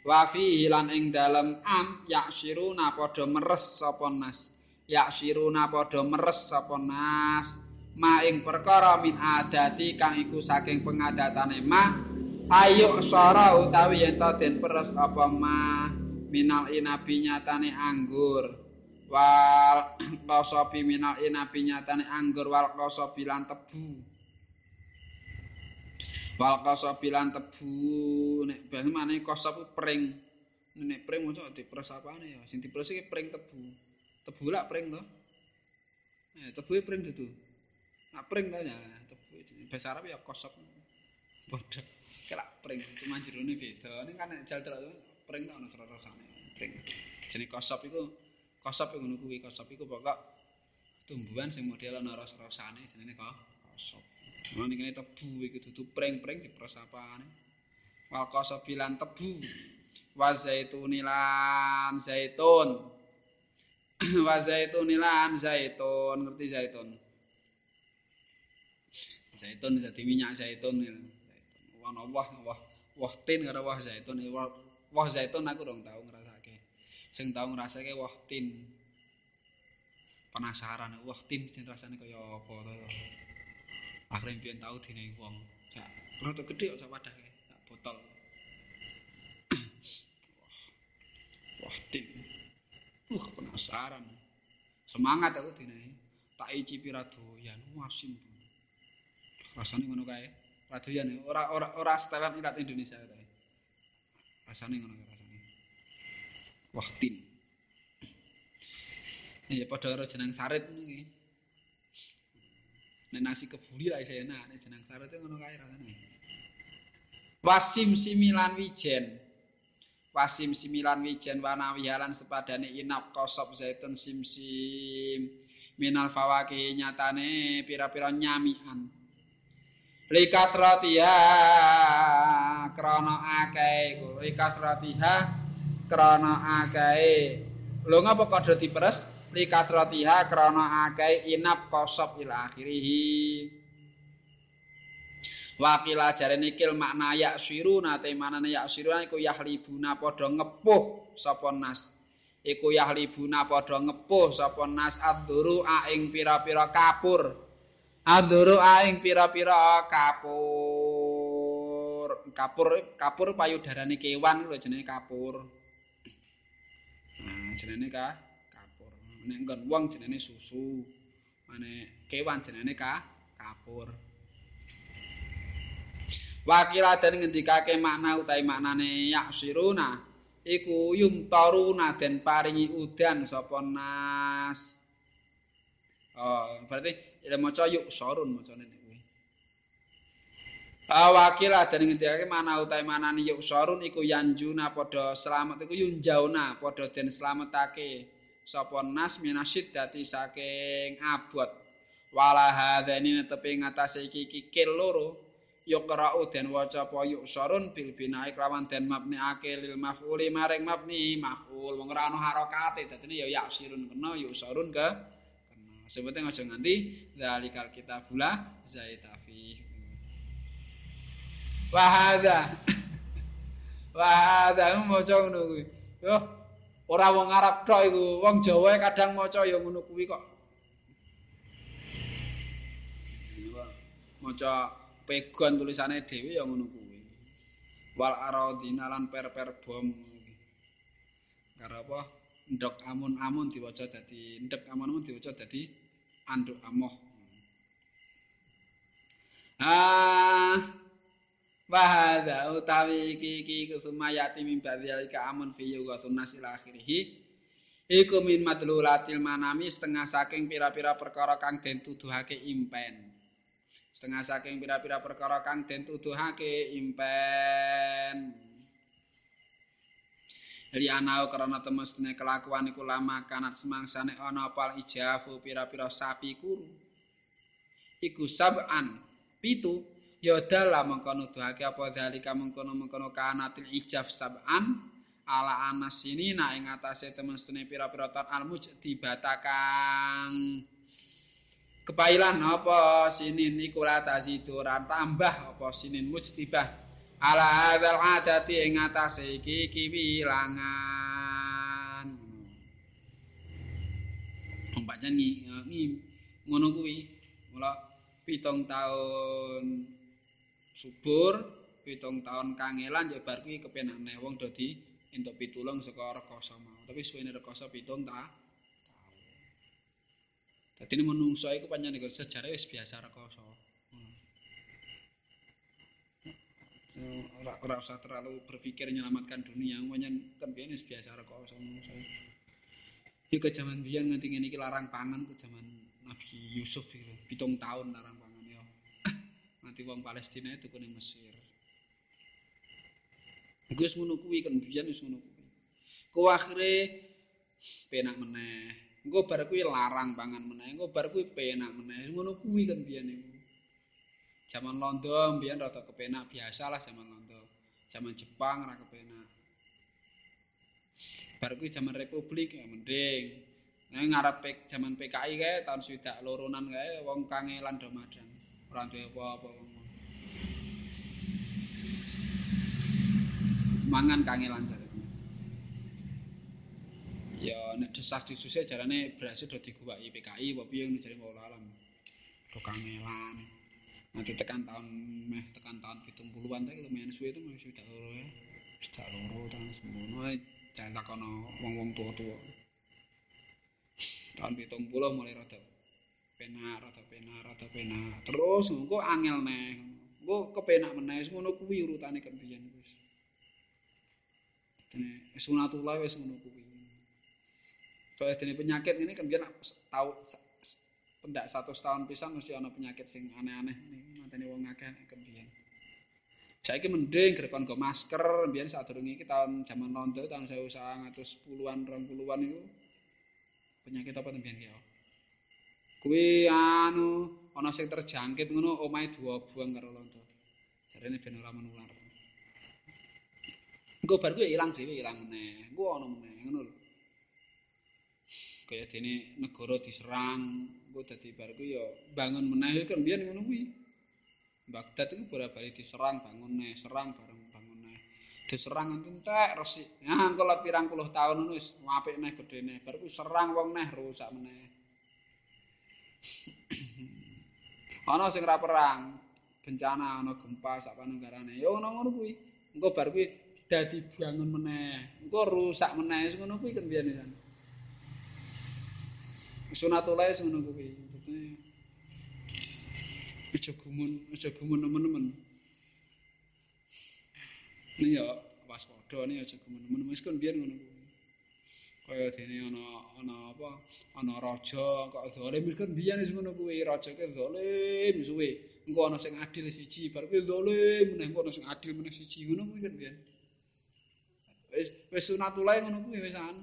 wa fihi lan ing dalem am yaksiruna padha meres sapa nas. Yaksiruna padha meres sapa nas. Ma ing perkara min adati kang iku saking pengadatane ma ayo sara utawi yen den peres apa ma minal inabi nyatane anggur. Wal qasabi minal inabi nyatane anggur wal qasabi lan tebu wal qasab lan tebu. Nek bali maneh qasab pring. Nek pring mosok diperes apane ya? Sing diperes iki pring tebu. Tebu lak pring to? Eh tebu pring dudu. Nak pring to ya? Tebu bahasa Arab ya qasab padha kelak pring cuma jerone beda. Ning kan nek jal pring to ana serosane pring. Jenenge qasab iku qasab ngono kuwi. Qasab iku pokok tumbuhan sing model ana ros-rosane jenenge kok qasab Ini kene tebu iki dudu pring-pring dipersapane. Wal qasabilan tebu. Wa zaitun lan zaitun. wa zaitun lan zaitun. Ngerti zaitun? Zaitun dadi minyak zaitun ana wah wah wah tin karo wah zaitun wah zaitun aku dong tau ngrasake. Sing tau ngrasake wah tin. Penasaran wah tin rasane kaya apa to akhirnya pian tau dine wong. Sak rada gedhe sak padake sak botol. Wah tin uh penasaran. Semangat aku dine tak icipi radoyan. Wasin rasane ngono kae. Radoyan ora ora ora setelan ilat Indonesia kae. Rasane ngono rasane. Wah tin ya padha karo jeneng sarit ngono nek nasi kebuli ra isih enak nek jeneng sarit ngono kae rasane wasim similan wijen. Wasim similan wijen wana wihalan sepadane inap kosop zaitun simsim. Minal fawaki nyatane pira-pira nyamian likasratiha krana akeh likasratiha krana akeh. Lho ngapa padha diperes likasratiha krana akeh inap kosop ila akhirih Wakila jarene kil makna yak siru nate manane yak siru iku yahlibuna padha ngepuh sapa nas. Iku yahlibuna padha ngepuh sapa nas aduru aing pira-pira kapur. Aduru aing pira-pira kapur. Kapur kapur payudarane kewan lho jenenge kapur. Nah jenenge ka nek nggon wong jenenge susu mane kewan jenenge ka kapur. Wakila dan ngendikake makna utai maknane yaksiruna iku yumtaruna den paringi udan sapa nas. Oh berarti ila maca yuk sorun macane kuwi. Wakila dan ngendikake makna utai maknane yuk sorun iku yanjuna padha selamat iku yunjauna padha den slametake sapa nas minasid dadi saking abot. Wala hadzani tepi ngatasé iki kikil loro yuqra'u den waca apa yuksarun bil bina'i kelawan den mabniake lil maf'uli maring mabni maf'ul. Wong ora ana harakate dadi ya yaksirun kena yuksarun ke kena. Sebetulnya aja nganti zalikal kitabula zaitafi wa hadza. Wa hadza maca ngono kuwi. Yo ora wong Arab tok iku wong Jawa kadang maca ya ngono kuwi kok maca pegon tulisane dhewe ya ngono kuwi. Wal aradina lan per-per bom karo apa? Ndok amun-amun diwaca dadi ndek amun-amun diwaca dadi anduk amoh. Ah Wahada utawi iki iki kusumayati min badzalika amun fi yuga sunnas akhirih iku min madlulatil manami setengah saking pira-pira perkara kang den tuduhake impen. Setengah saking pira-pira perkara kang den tuduhake impen. Li anau karena temestene kelakuan iku lama kanat semangsane ana apal ijafu pira-pira sapi kuru. Iku sab'an pitu ya dalam mengkono nuduhake apa dalika mengkono-mengkono kanatil ijaf sab'an ala anas ini na ing atase temestene pira-pira tan almuj dibatakang kepailan apa sinin iku la tazidu tambah apa sinin mujtibah. Ala hadzal adati ing atase iki kiwilangan umpamane ngi ngono kuwi. Mula pitung tahun subur pitung tahun kangelan ya bar kuwi kepenak wong dadi entuk pitulung saka rekoso mau tapi suwene rekoso pitung ta ini menungso iku pancen iku sejarah wis biasa rekoso. Ora ora usah terlalu berpikir menyelamatkan dunia, pancen kan biasa rekoso menungso. Iki ke zaman nganti ngene iki larang pangan ke zaman Nabi Yusuf iki, pitung tahun larang. Nanti wong Palestina itu kene Mesir. Wis ngono kuwi kan biyen wis ngono kuwi. Ku akhire penak meneh. Engko bar kuwi larang pangan meneh, engko bar kuwi penak meneh. Ngono kuwi kan biyen iku. Zaman Londo biyen rada kepenak biasalah zaman Londo. Zaman Jepang ora kepenak. Bar kuwi zaman Republik ya mending. Nek ngarep jaman PKI kae tahun swidak loronan kae wong kangelan do madang. Ora duwe apa-apa wong. Mangan kangelan jare. Ya nek desas disuse jarane beras do diguwaki PKI apa piye jare wala alam. Do kangelan. Nanti tekan tahun meh tekan tahun 70-an ta lumayan suwe itu masih sudah loro ya. Sudah loro tahun semono jangan takono wong-wong tua-tua. Tahun 70 mulai rada penak, rada penak, rada penak. Terus engko angel neh. Engko kepenak meneh ngono kuwi urutane kan biyen wis. Wis sunatullah wis ngono kuwi. Soale dene penyakit ini kan biyen tau pendak satu tahun pisan mesti ana penyakit sing aneh-aneh mateni wong akeh kemudian saiki mending grekon go masker biyen sadurunge iki tahun zaman londo tahun 1910-an 20-an iku penyakit apa tembian ki kuwi anu ana sing terjangkit ngono omahe dua buang karo londo jarene ben ora menular engko bar kuwi ilang dhewe ilang meneh engko ana meneh ngono lho kaya dene negara diserang engko dadi bar ku ya bangun meneh kan biyen ngono kuwi. Baghdad iku bola-bali diserang bangun neh, serang bareng bangun neh. Diserang entek resik. Nah, engko pirang puluh tahun wis apik neh gedene. Bar ku serang wong neh rusak meneh. ana sing ra perang, bencana ana gempa sak panegarane. Ya ngono-ngono kuwi. Engko bar kuwi dadi bangun meneh. Engko rusak meneh ngono kuwi kan biyen sunatullah ngono kuwi. Dadi aja gumun, aja gumun nemen-nemen. Ini ya waspada nih aja gumun nemen-nemen wis kon biyen ngono kuwi. Kaya dene ana ana apa? Ana raja kok zalim wis kon biyen wis ngono kuwi, raja ki zalim suwe. Engko ana sing adil siji, bar kuwi zalim meneh engko ana sing adil meneh siji ngono kuwi kan biyen. Wis wis sunatullah ngono kuwi wisan.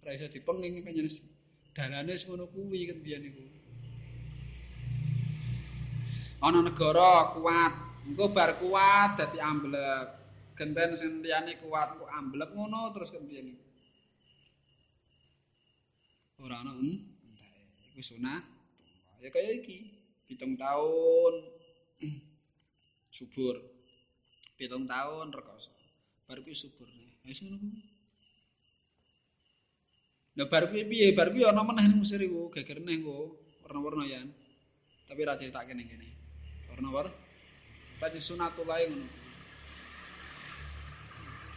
Ora iso dipenging panjenengan. dalane wis ngono kuwi kan biyen iku. Ana negara kuat, engko bar kuat dadi amblek. Genten sing liyane kuat kok amblek ngono terus kan biyen iku. Ora ana hmm? iku sunah. Ya kaya iki, pitung tahun subur. Pitung tahun rekoso. Bar kuwi subur. Wis ngono kuwi. Lah bar kuwi piye? Bar kuwi ana meneh ning Mesir iku, geger neh engko, warna-warna ya. Tapi ra diritake ning kene. Warna-warna. Pati sunatullah ngono.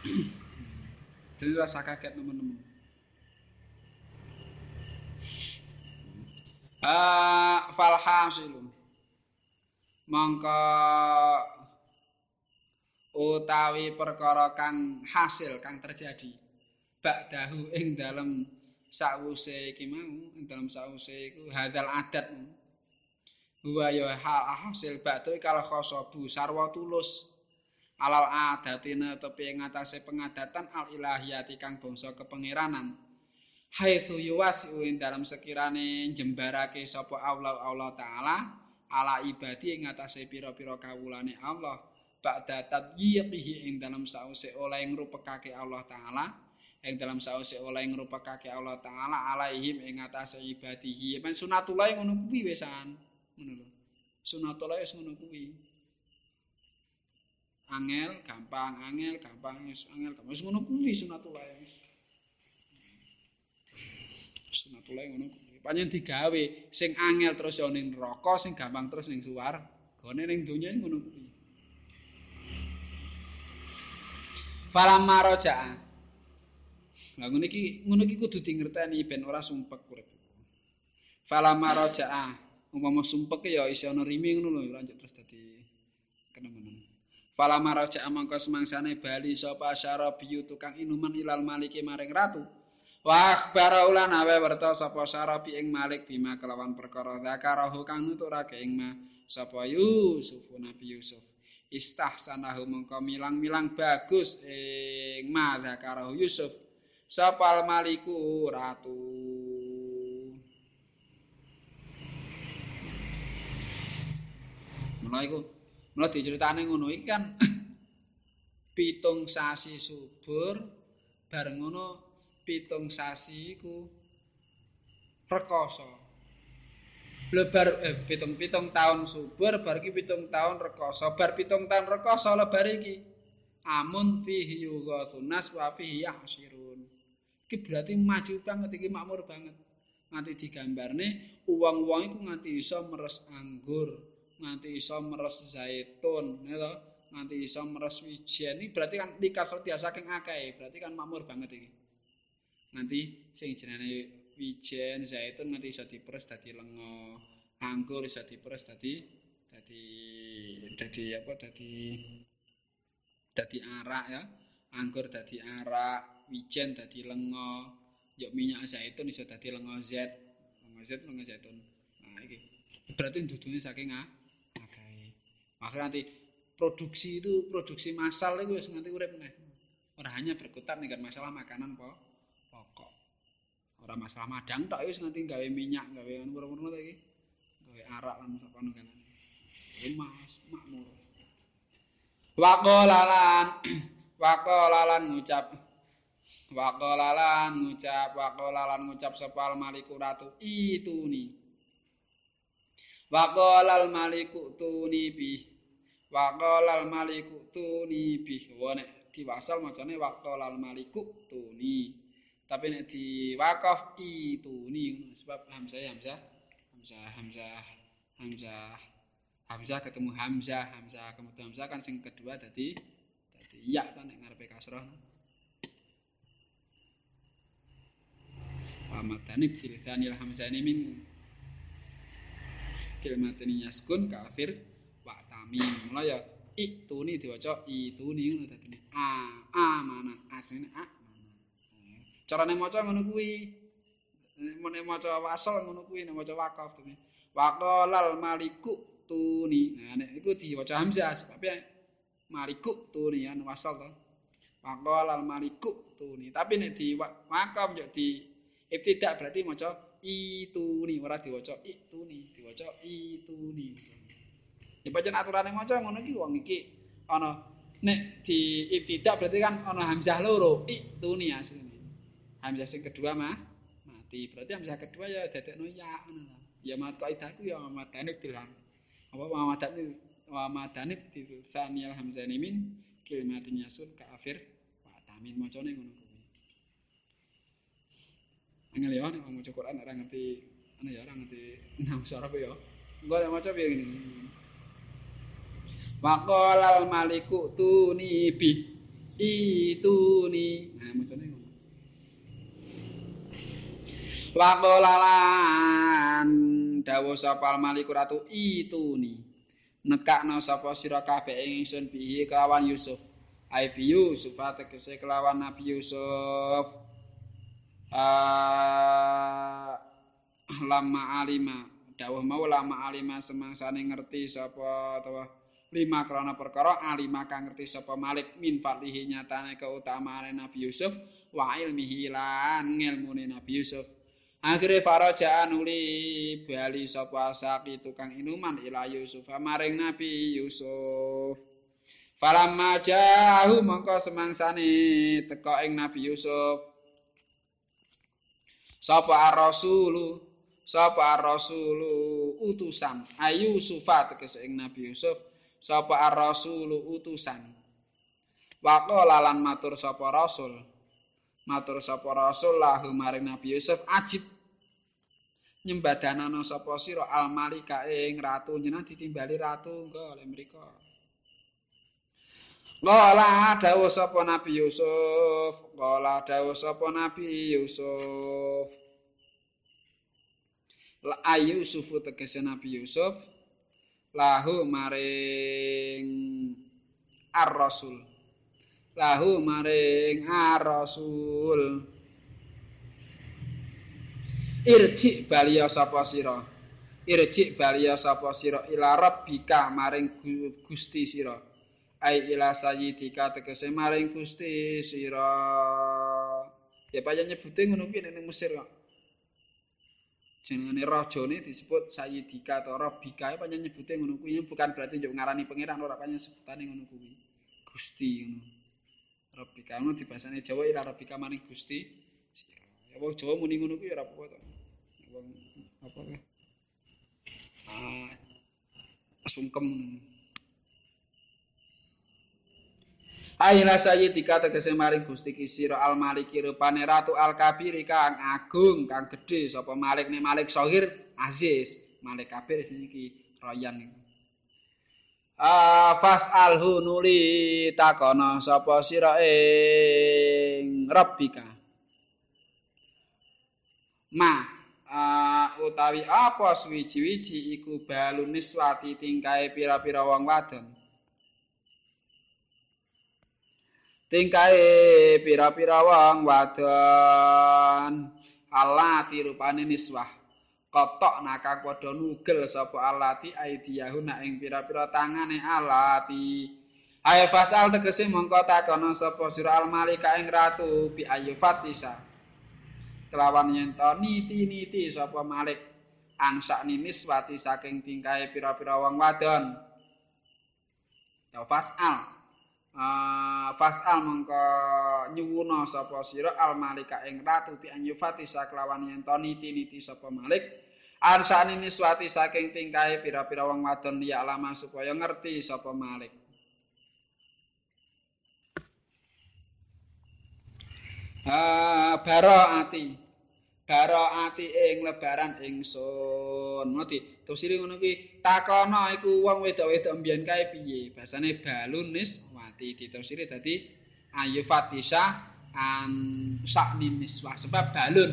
Jadi rasa kaget teman-teman. Ah, falhasilu. Mangka utawi perkara kang hasil kang terjadi ba'dahu ing dalam sawuse iki mau ing dalem sawuse iku hadal adat wa ya hasil batu kala khosobu sarwa tulus. Alal adatina tepi ing atase pengadatan al ilahiyati kang bangsa kepangeranan haitsu yuwasiu ing dalam sekirane jembarake sapa Allah Allah taala ala ibadi ing atase pira-pira kawulane Allah ba'da tadyiqihi ing dalam sause oleh ngrupekake Allah taala ing dalam sause oleh ngrupakake Allah taala alaihim ing atase ibadihi. Men sunatullah ngono kuwi wisan ngono lho. Sunatullah wis ngono kuwi. Angel gampang angel gampang angel gampang. Wis ngono kuwi sunatullah wis sunatullah ngono panjen digawe sing angel terus yo ning neraka sing gampang terus ning suwar gone ning donya ngono kuwi Falamma roja'a Lah ngono iki ngono iki kudu dingerteni ben ora sumpek urip. Fala maraja'a umpama sumpek ya isi ana rime ngono lho lanjut terus dadi kenemen. Fala maraja'a mangko semangsane bali sapa syarabi tukang inuman ilal maliki maring ratu. Wa akhbara ulan awe werta sapa syarabi ing malik bima kelawan perkara zakarahu kang nuturake ing ma sapa Yusuf Nabi Yusuf. Istahsanahu mengko milang-milang bagus ing ma zakarahu Yusuf Sapal maliku ratu. Mula iku, mula diceritane ngono iki kan pitung sasi subur bareng ngono pitung sasi iku rekoso. Lebar eh, pitung-pitung tahun subur, bar iki pitung tahun rekoso, bar pitung tahun rekoso lebar iki. Amun fihi yughathunas wa fihi yahsirun. Iki berarti maju banget iki makmur banget. Nganti digambarne uang-uang iku nganti iso meres anggur, nganti iso meres zaitun, ya nganti iso meres wijen. Ini berarti kan dikasih dia saking akeh, berarti kan makmur banget iki. Nanti sing jenenge wijen zaitun nganti iso diperes dadi lenga anggur iso diperes dadi dadi dadi apa dadi dadi arak ya. Anggur dadi arak wijen dadi lenga yo minyak zaitun iso dadi lenga zat lenga zat lenga zaitun. Nah iki. Berarti dudune saking akeh. Maka nanti produksi itu produksi massal itu wis nganti urip meneh. Ora hanya berkutat dengan masalah makanan po ora masalah madang tok wis nganti gawe minyak gawe ngono-ngono ta iki. Gawe arak lan sapa kan. Mas makmur waqalalan waqalalan ngucap waqalalan ngucap waqalalan ngucap sepal maliku ratu itu ni. Waqalal maliku tuni bi waqalal maliku tuni bi. Wone diwasal macane waqalal maliku tuni tapi nek di wakaf itu nih sebab hamzah hamzah hamzah hamzah hamzah hamzah ketemu hamzah hamzah kemudian hamzah kan sing kedua tadi tadi ya kan nek ngarepe kasroh Pamatani bildanil hamzah ini min kilmatini yaskun kafir wa tamim. Mulai ya itu nih diwaca itu nih ngono tadi a a mana asline a carane maca ngono kuwi. Nek maca wasal ngono kuwi nek maca wakaf tene waqalal maliku tuni. Nah nek iku diwaca hamzah sebab maliku tuni ya wasal to. Waqalal maliku tuni. Tapi nek di wakaf yo di ibtidak berarti maca ituni ora diwaca ituni diwaca ituni. Ya pancen aturane maca ngono iki wong iki ana nek di ibtidak berarti kan ana hamzah loro ituni asline hamzah sing kedua mah mati. Berarti hamzah kedua ya dadekno ya ngono lho. Ya mat kaidahku ya madani bilang. Apa madani wa madani di saniyal hamzah min kalimatin yasul kafir wa tamin macane ngono kuwi. Angel ya nek maca Quran ora ngerti ana ya ora ngerti nang suara apa ya. Engko nek maca piye ngene. Waqalal maliku tuni bi ituni. Nah macane Waqalalan dawuh sapa maliku ratu ituni. Nekakno sapa sira kabeh ingsun bihi kelawan Yusuf. Ai bi Yusuf atekese kelawan Nabi Yusuf. Uh, lama alima dawuh mau lama alima semangsane ngerti sapa utawa lima krana perkara alima kang ngerti sapa Malik min fadlihi nyatane keutamaane Nabi Yusuf wa ilmihi lan ngilmune Nabi Yusuf Akhire faraja nuli bali sapa saki tukang inuman ila Yusuf maring Nabi Yusuf. Falamma jahu mongko semangsane teka ing Nabi Yusuf. Sapa ar-rasulu? Sapa ar-rasulu utusan? Ayu Yusufa tegese ing Nabi Yusuf. Sapa ar-rasulu utusan? Waqala lan matur sapa rasul? Matur sapa rasul lahu maring Nabi Yusuf ajib nyembadanana sapa sira? Al malika ing ratu jenengan ditimbali ratu engko oleh mriku Qala dawuh sapa Nabi Yusuf Qala dawuh sapa Nabi Yusuf. La ayu sufu tegese Nabi Yusuf lahu maring ar-rasul. Lahu maring ar-rasul irji baliya sapa sira? Irji baliya sapa sira? Ila rabbika maring Gusti sira. Ai ila sayyidika tegese maring Gusti sira. Ya pancen nyebute ngono kuwi ning Mesir kok. Jenenge rajane disebut sayyidika atau rabbika. Pancen nyebute ngono kuwi. Bukan berarti yo ngarani pangeran ora pancen sebutane ngono kuwi. Gusti ngono. Rabbika. Ngono dibasane Jawa ila rabbika maring Gusti Ya wong Jawa muni ngono kuwi ora apa-apa. Wong apa ya ah sungkem. Aina sayyidika tegese maring Gusti Kisira Al Maliki rupane ratu Al Kabir kang agung kang gedhe sapa Malik ne Malik Sohir Aziz. Malik Kabir iki royan iki Ah fas alhu nuli takono sapa sira ing Rabbika. Ma uh, utawi apa suwiji-wiji iku balun niswati tingkae pira-pira wong wadon? Tingkae pira-pira wong wadon. Allah tirupane niswah. Kotok nakak padha nugel sapa alati aidiyahu nak ing pira-pira tangane alati. Ayo fasal tegese mongko takono sapa sira almalika ing ratu bi ayu fatisa kelawan yen to niti-niti sapa malik? Angsak ninis wati saking tingkae pira-pira wong wadon. Ya fasal. Uh, fasal mongko nyuwuna sapa sira al malika ing ratu bi anyufati saklawan yen to niti-niti sapa malik? Arsani niswati saking tingkae pira-pira wong wadon ya lama supaya ngerti sapa malik. Uh, baro ati baro ati ing lebaran ingsun mati tafsire ngono kuwi takono iku wong wedok-wedok mbiyen kae piye? Basane balun mati ditafsiri dadi ayu fatisa an sakni niswa sebab balun.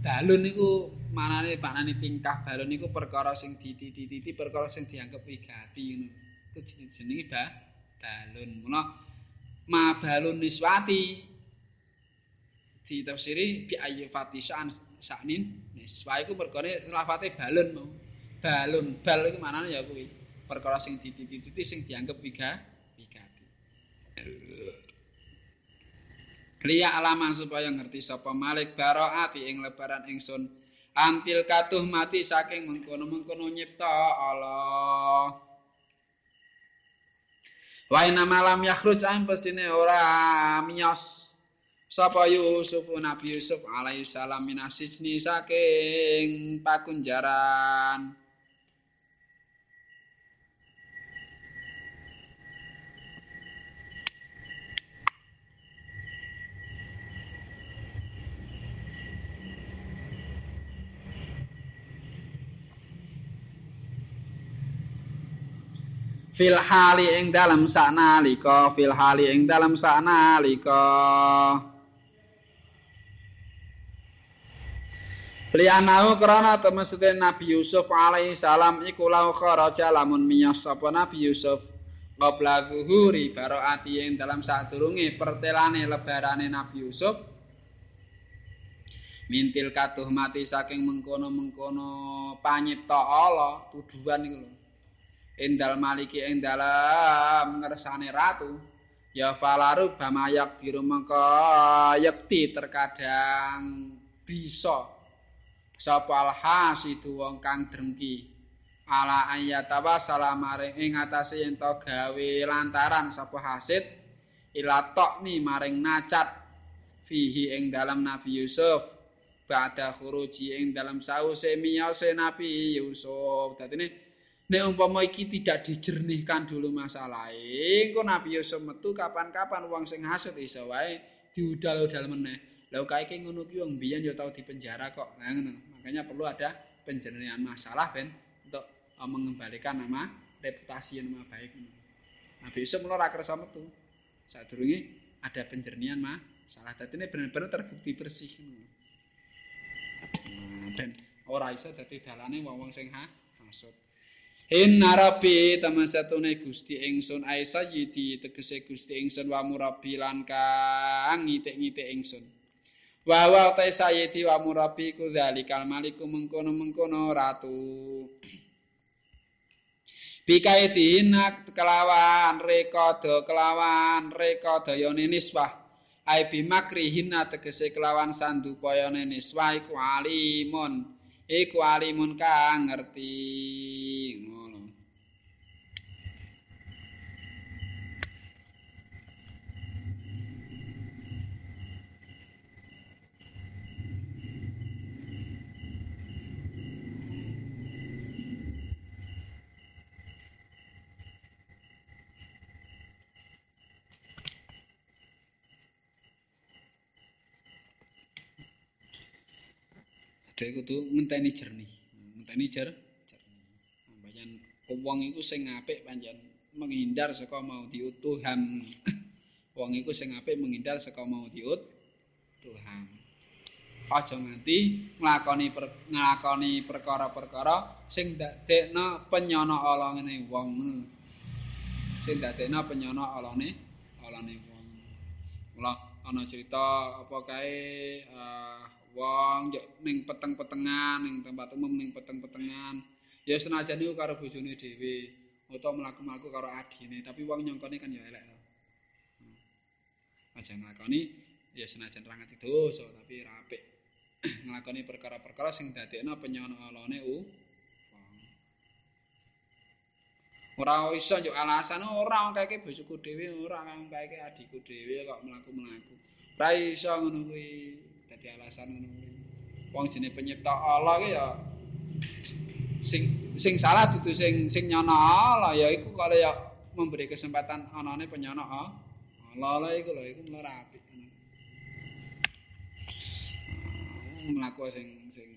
Balun niku manane panane tingkah balun niku perkara sing dititi-titi perkara sing dianggep wigati ngono. Itu jenenge ba balun. Mula ma balun niswati ditafsiri bi ayu fatisa an saknin niswa iku perkara lafate balun mau. Balun bal iku manane ya kuwi. Perkara sing dititi-titi sing dianggep wigati. Liya alaman supaya ngerti sapa Malik baroati ing lebaran ingsun. Antil katuh mati saking mengkono-mengkono nyipta Allah. Wa inna malam yakhruj an pastine ora miyos sapa Yusuf Nabi Yusuf alaihi salam minasijni saking pakunjaran. fil hali ing dalam saknalika fil hali ing dalam saknalika Lianahu krana temesete Nabi Yusuf alaihi salam iku lau kharaja lamun miyas sapa Nabi Yusuf. Qabla zuhuri baroati ing dalam sadurunge pertelane lebarane Nabi Yusuf. Mintil katuh mati saking mengkono-mengkono panyipta Allah tuduhan iku lho. Endal maliki ing dalam ngersane ratu ya falaru bamayak diru mengko yekti terkadang bisa sapa alhasidu wong kang drengki ala ayatawa salamaring ing atase yen to gawe lantaran sapa hasid ila ni maring nacat fihi ing dalam Nabi Yusuf ba'da khuruji ing dalam sause miyase Nabi Yusuf dadi Nek umpama iki tidak dijernihkan dulu masalah engko Nabi Yusuf metu kapan-kapan wong sing hasud iso wae diudal-udal meneh. Lah kok iki ngono ki wong biyen ya tau dipenjara kok. Nah ngono. Makanya perlu ada penjernihan masalah ben untuk uh, mengembalikan nama reputasi nama baik. Nabi Yusuf mulai ora kersa metu. Sadurunge ada penjernihan masalah. Dadi ini benar-benar terbukti bersih. Nah, ben ora iso dadi dalane wong-wong sing hasud. Inna rabbi tamasatune Gusti ingsun ai sayyidi tegese Gusti ingsun wa murabbi lan kang ngitik-ngitik ingsun. Wa wa ta sayyidi wa murabbi ku zalikal maliku mengkono-mengkono ratu. Bikai dihinak kelawan rekodo kelawan rekodo yone niswah. Ai bimakri hina tegese kelawan sandu niswah iku alimun. Iku alimun kang ngerti. Dek kudu ngenteni jernih. Ngenteni jer jernih. Pancen wong iku sing apik pancen menghindar saka mau diutuhan. wong iku sing apik menghindar saka mau diut Tuhan. Aja nganti nglakoni per, nglakoni perkara-perkara sing ndadekno penyono Allah ngene wong. Sing ndadekno penyono Allahne Allahne wong. Mula ana cerita apa kae uh, wong ning peteng-petengan ning tempat umum ning peteng-petengan. Ya senajan iku karo bojone dhewe utawa mlaku-mlaku karo adine tapi wong nyongkone kan ya elek aja nglakoni ya senajan ra ngati dosa tapi ra apik. Nglakoni perkara-perkara sing dadekno penyonolane u ora iso yo alasan ora kayake bojoku dhewe ora kayake adikku dhewe kok mlaku-mlaku. Ra iso ngono kuwi dadi alasan ngono. Wong jenenge penyipta Allah ya sing sing salah dudu sing sing nyono Allah ya iku kalau ya memberi kesempatan anane penyono Allah lala iku lho iku mlora apik. Mlaku sing sing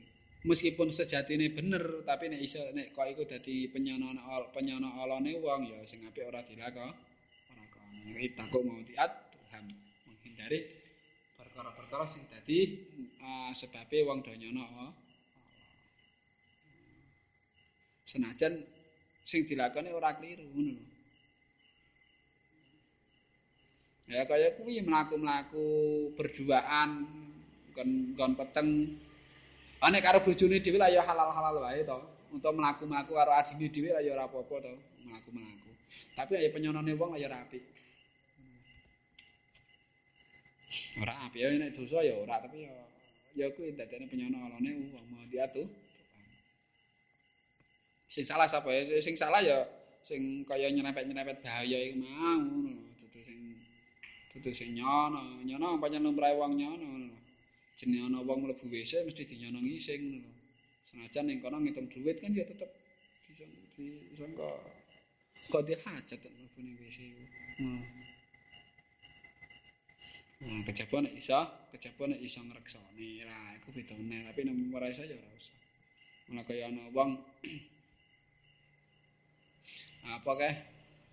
meskipun sejatine bener tapi nek iso nek kok iku dadi penyono penyono alane wong ya sing apik ora dilako ora kono iki takok mau diat menghindari perkara-perkara sing dadi uh, sebabe wong do nyono senajan sing dilakoni ora kliru ngono lho Ya kaya kuwi mlaku-mlaku berduaan kon kon peteng. Ane karo bojone dhewe lah ya halal-halal wae to. Untuk mlaku-mlaku karo adine dhewe lah ya ora apa-apa to, mlaku-mlaku. Tapi ya penyonone wong lah ya ora apik. Ora apik ya nek dosa ya ora, tapi ya ya kuwi dadene penyono alone wong mau diatu. Sing salah sapa ya? Sing salah ya sing kaya nyerempet-nyerempet bahaya iku mau ngono. Dudu sing nyono, nyono pancen lumrahe wong nyono. Jenenge ana wong mlebu WC mesti dinyonongi sing ngono. Senajan ning kono ngitung dhuwit kan ya tetep disangka kok dihajat mlebu ning WC. Hmm. Nah, kejaba nek iso, kejaba nek iso ngreksoni. Lah, iku bedone, tapi nek ora iso ya ora usah. Mula kaya ana wong apa kae?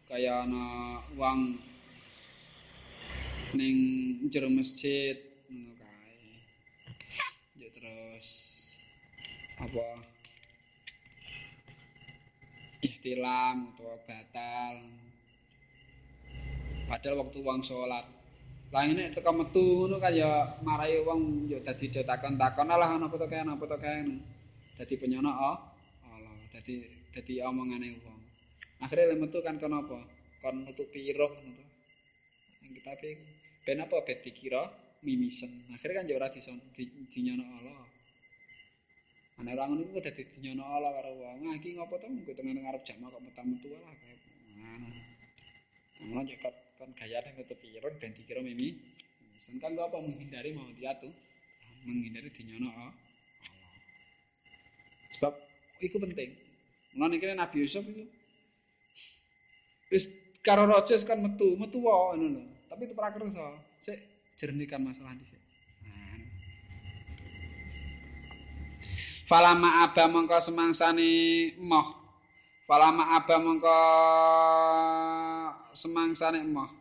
Kaya ana wong ning jero masjid ngono kae. Ya terus apa ihtilam utawa batal. Padahal waktu wong salat. Lah ngene teko metu ngono kan ya marai wong ya dadi takon-takon lah ana apa to kae ana apa to kae. Dadi penyono oh. Allah. Dadi dadi omongane wong. Akhirnya metu kan kenapa? Kon nutupi rok ngono. Ning kitabe ben apa ben dikira mimisen akhirnya kan ya ora dinyono Allah ana ora ngono iku dadi dinyono Allah karo wong iki ngopo to mung tengah ngarep jamaah kok metu lah kaya ngono ngono ya kan kan gayane nutup irun ben dikira mimi. Mimisen kan apa? Menghindari mau diatu. Menghindari dinyono Allah sebab iku penting. Ngono iki Nabi Yusuf iku wis karo Rojes kan metu metu wae ngono tapi itu prakersa sik jernihkan masalah dhisik. Falama aba mongko semangsane moh. Falama aba mongko semangsane moh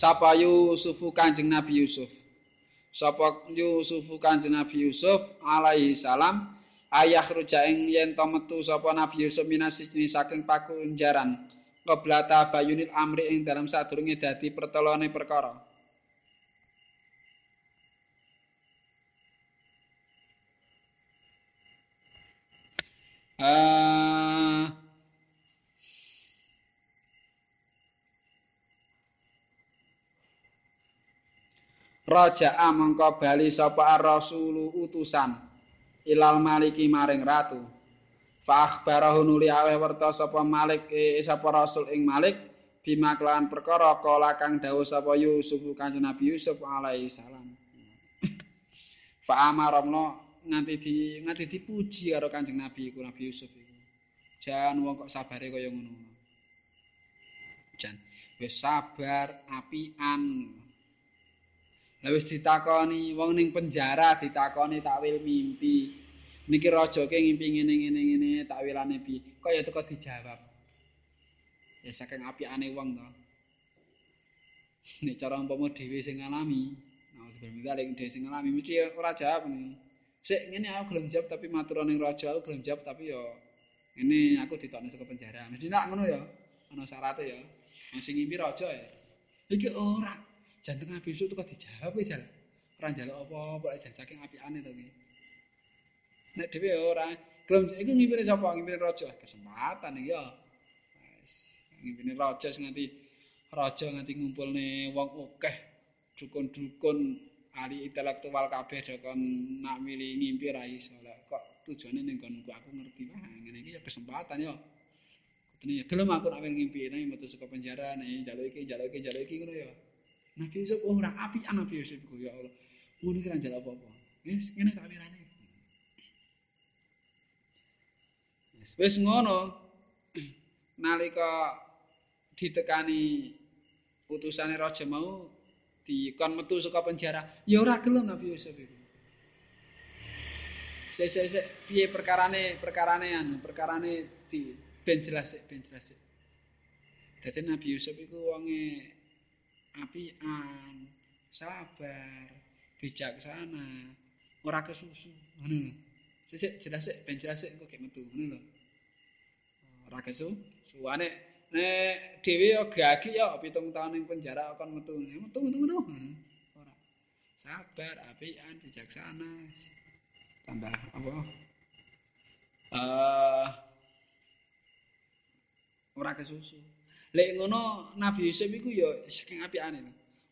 Sapa Yusufu Kanjeng Nabi Yusuf? Sapa Yusuf kanjeng Nabi Yusuf alaihi salam ayah ruja ing yen to metu sapa Nabi Yusuf minasijni saking pakunjaran keblata bayunil amri ing dalam sadurunge dadi pertolone perkara uh, Raja'a mongko bali sapa ar-rasulu utusan ilal maliki maring ratu. Fa akhbarahu nuli aweh werta sapa Malik e, sapa rasul ing Malik bima kelawan perkara kala kang dawuh sapa Yusuf kanjeng Nabi Yusuf alaihi salam. Fa amaramno nganti di nganti dipuji karo kanjeng Nabi iku Nabi Yusuf iku. jan wong kok sabare kaya ngono jan wis sabar apian Lah wis ditakoni wong ning penjara ditakoni takwil mimpi. Niki raja ke ngimpi ngene ngene ngene takwilane pi. Kok ya teko dijawab. Ya saking apiane wong to. Nek cara umpama dhewe sing ngalami, nah sebenarnya lek dhewe sing ngalami mesti ora jawab nih. Sik ngene aku gelem jawab tapi matur ning raja aku gelem jawab tapi yo ini aku ditokne saka penjara. Mesti nak ngono ya. Ana syaratnya ya. Sing ngimpi raja ya. Iki ora. jantung api isu kok dijawab iki jal. Ora njaluk apa-apa lek jan saking apikane to iki. Nek dhewe ora gelem iku ngimpine sapa? Ngimpine raja. Kesempatan iki ya. Wis ngimpine raja sing nganti raja nganti ngumpulne wong akeh dukun-dukun ahli intelektual kabeh dokon nak milih ngimpi ra iso kok tujuane ning nggonku aku ngerti wah ngene iki ya kesempatan ya. Kene ya gelem aku nak ngimpi nek metu saka penjara nek njaluk iki njaluk iki njaluk iki ngono ya. Nabi Yusuf oh, ora apian Nabi Yusuf ku ya Allah. Ngono iki ra apa-apa. Wis ngene tak wirane. Wis ngono. Nalika ditekani utusane raja mau dikon metu saka penjara, ya ora gelem Nabi Yusuf iku. Sik piye perkarane perkarane anu, perkarane di ben jelas ben jelas. Dadi Nabi Yusuf iku wonge apian, sabar, bijaksana, ora kesusu, ngono. Sik jelas ben jelas kok metu, ngono lho. Ora kesu, suwane nek dhewe yo gagi yo pitung tahun ning penjara kon metu. Metu metu metu. Ora. Sabar, apian, bijaksana. Tambah apa? Uh, ora kesusu. Lek ngono Nabi Yusuf iku ya saking apikane.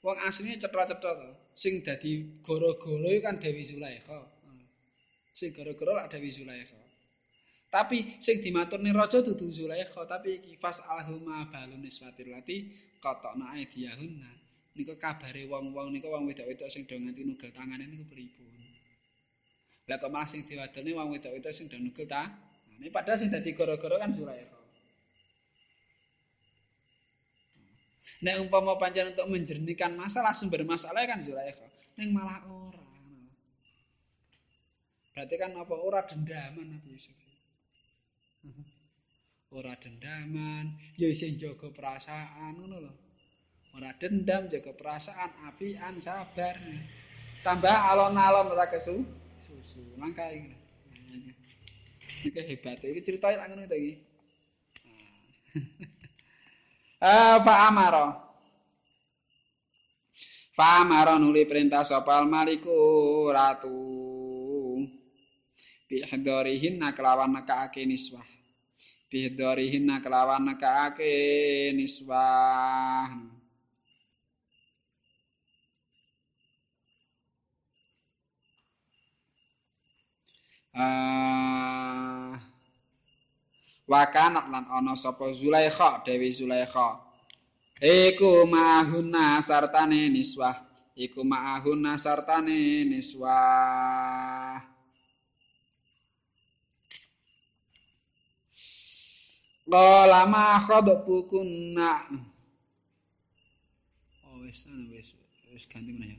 Wong asline cetha-cetha to. Sing dadi gara-gara kan Dewi Zulaikha. Sing gara-gara lak Dewi Zulaikha. Tapi sing dimaturne raja dudu Zulaikha, tapi iki fas alhuma balun niswatil lati qatana aidiyahunna. Niku kabare wong-wong niku wong wedok-wedok sing do nganti nugel tangane niku pripun. Lah kok malah sing diwadone wong wedok-wedok sing do nugel ta? Nah, padahal sing dadi gara-gara kan Zulaikha. Nek umpama pancen untuk menjernihkan masalah sumber masalah kan Zulaikha. Ning malah ora. Berarti kan apa ora dendaman Nabi Yusuf. Ora dendaman, ya isih jaga perasaan ngono lho. Ora dendam, jaga perasaan, apian, sabar. Tambah alon-alon ora kesu susu. Mangka iki. Iki hebat. Iki critane ngono iki. Eh fa amara. Fa amara nuli perintah sapa maliku ratu. Bi hadarihin kelawan nekake niswah. Bi hadarihin kelawan nekake niswah. Uh, wakanat lan ana sapa Zulaikha Dewi Zulaikha iku mahuna sartane niswah iku mahuna sartane niswah Qala ma khadbukunna Oh wis wis wis ganti meneh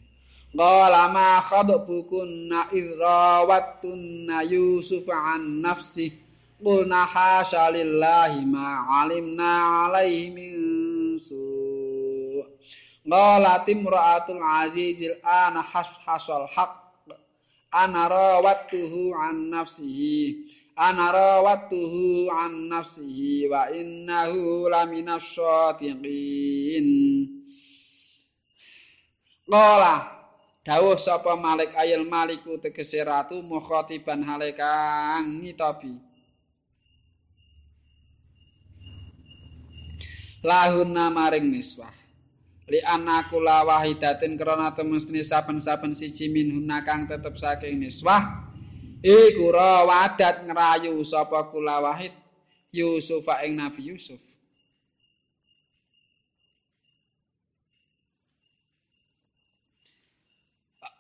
Qala ma khadbukunna irrawattunna Yusuf an nafsihi Qulna hasya lillahi ma alimna alaihi min su. Qalat imra'atul azizil ana hashal haq. Ana rawattuhu an nafsihi. Ana rawattuhu an nafsihi wa innahu laminas shatiqin. Qala dawuh sapa Malik ayil Maliku tegese ratu mukhatiban halekang ngitabi. lahunna maring niswah li anaku la wahidatin krana temestine saben-saben siji minhunna kang tetep saking niswah iku rawadat ngrayu sapa kula wahid Yusuf ing Nabi Yusuf.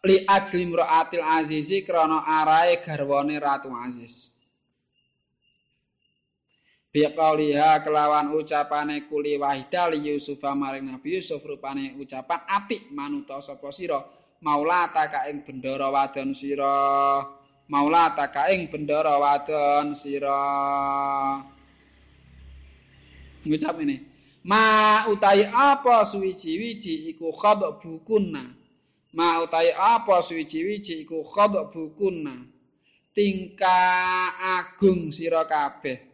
Li ajlim ra'atil azizi krana arae garwane ratu aziz. Biqauliha kelawan ucapane kuli wahida li Yusuf maring Nabi Yusuf rupane ucapan atik manuta sapa sira maula taka ing bendara wadon sira maula taka ing bendara wadon sira. Ngucap ini. Ma utai apa suwiji-wiji iku khad bukunna? Ma utai apa suwiji-wiji iku khad bukunna? Tingkah agung sira kabeh.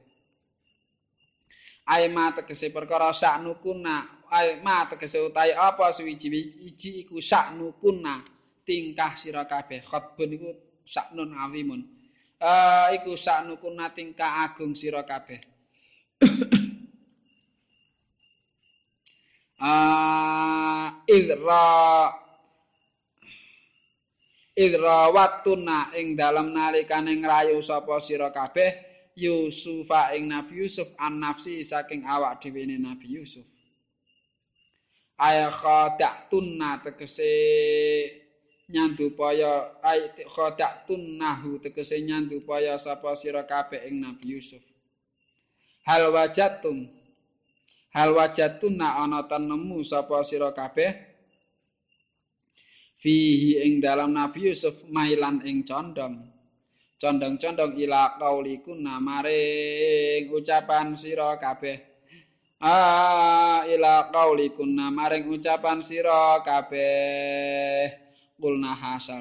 Ai ma tegese perkara saknukuna, ai ma tegese utahe apa suwiji-wiji iku saknukuna tingkah sira kabeh. Khotbun iku saknun awimun. Eh iku saknukuna tingkah agung sira kabeh. Ah idra idra watuna ing dalem nalikane ngrayu sapa sira kabeh Yusufa ing Nabi Yusuf an nafsi saking awak dhewe Nabi Yusuf. Aya khada'tunna tegese nyandupaya ay khada'tunnahu tegese nyandupaya sapa sira kabeh ing Nabi Yusuf. Hal wajatum Hal wajatunna ana nemu sapa sira kabeh fihi ing dalam Nabi Yusuf mailan ing condong. condong-condong ila qaulikuna maring ucapan sira kabeh ah ila qaulikuna maring ucapan sira kabeh qulna hasal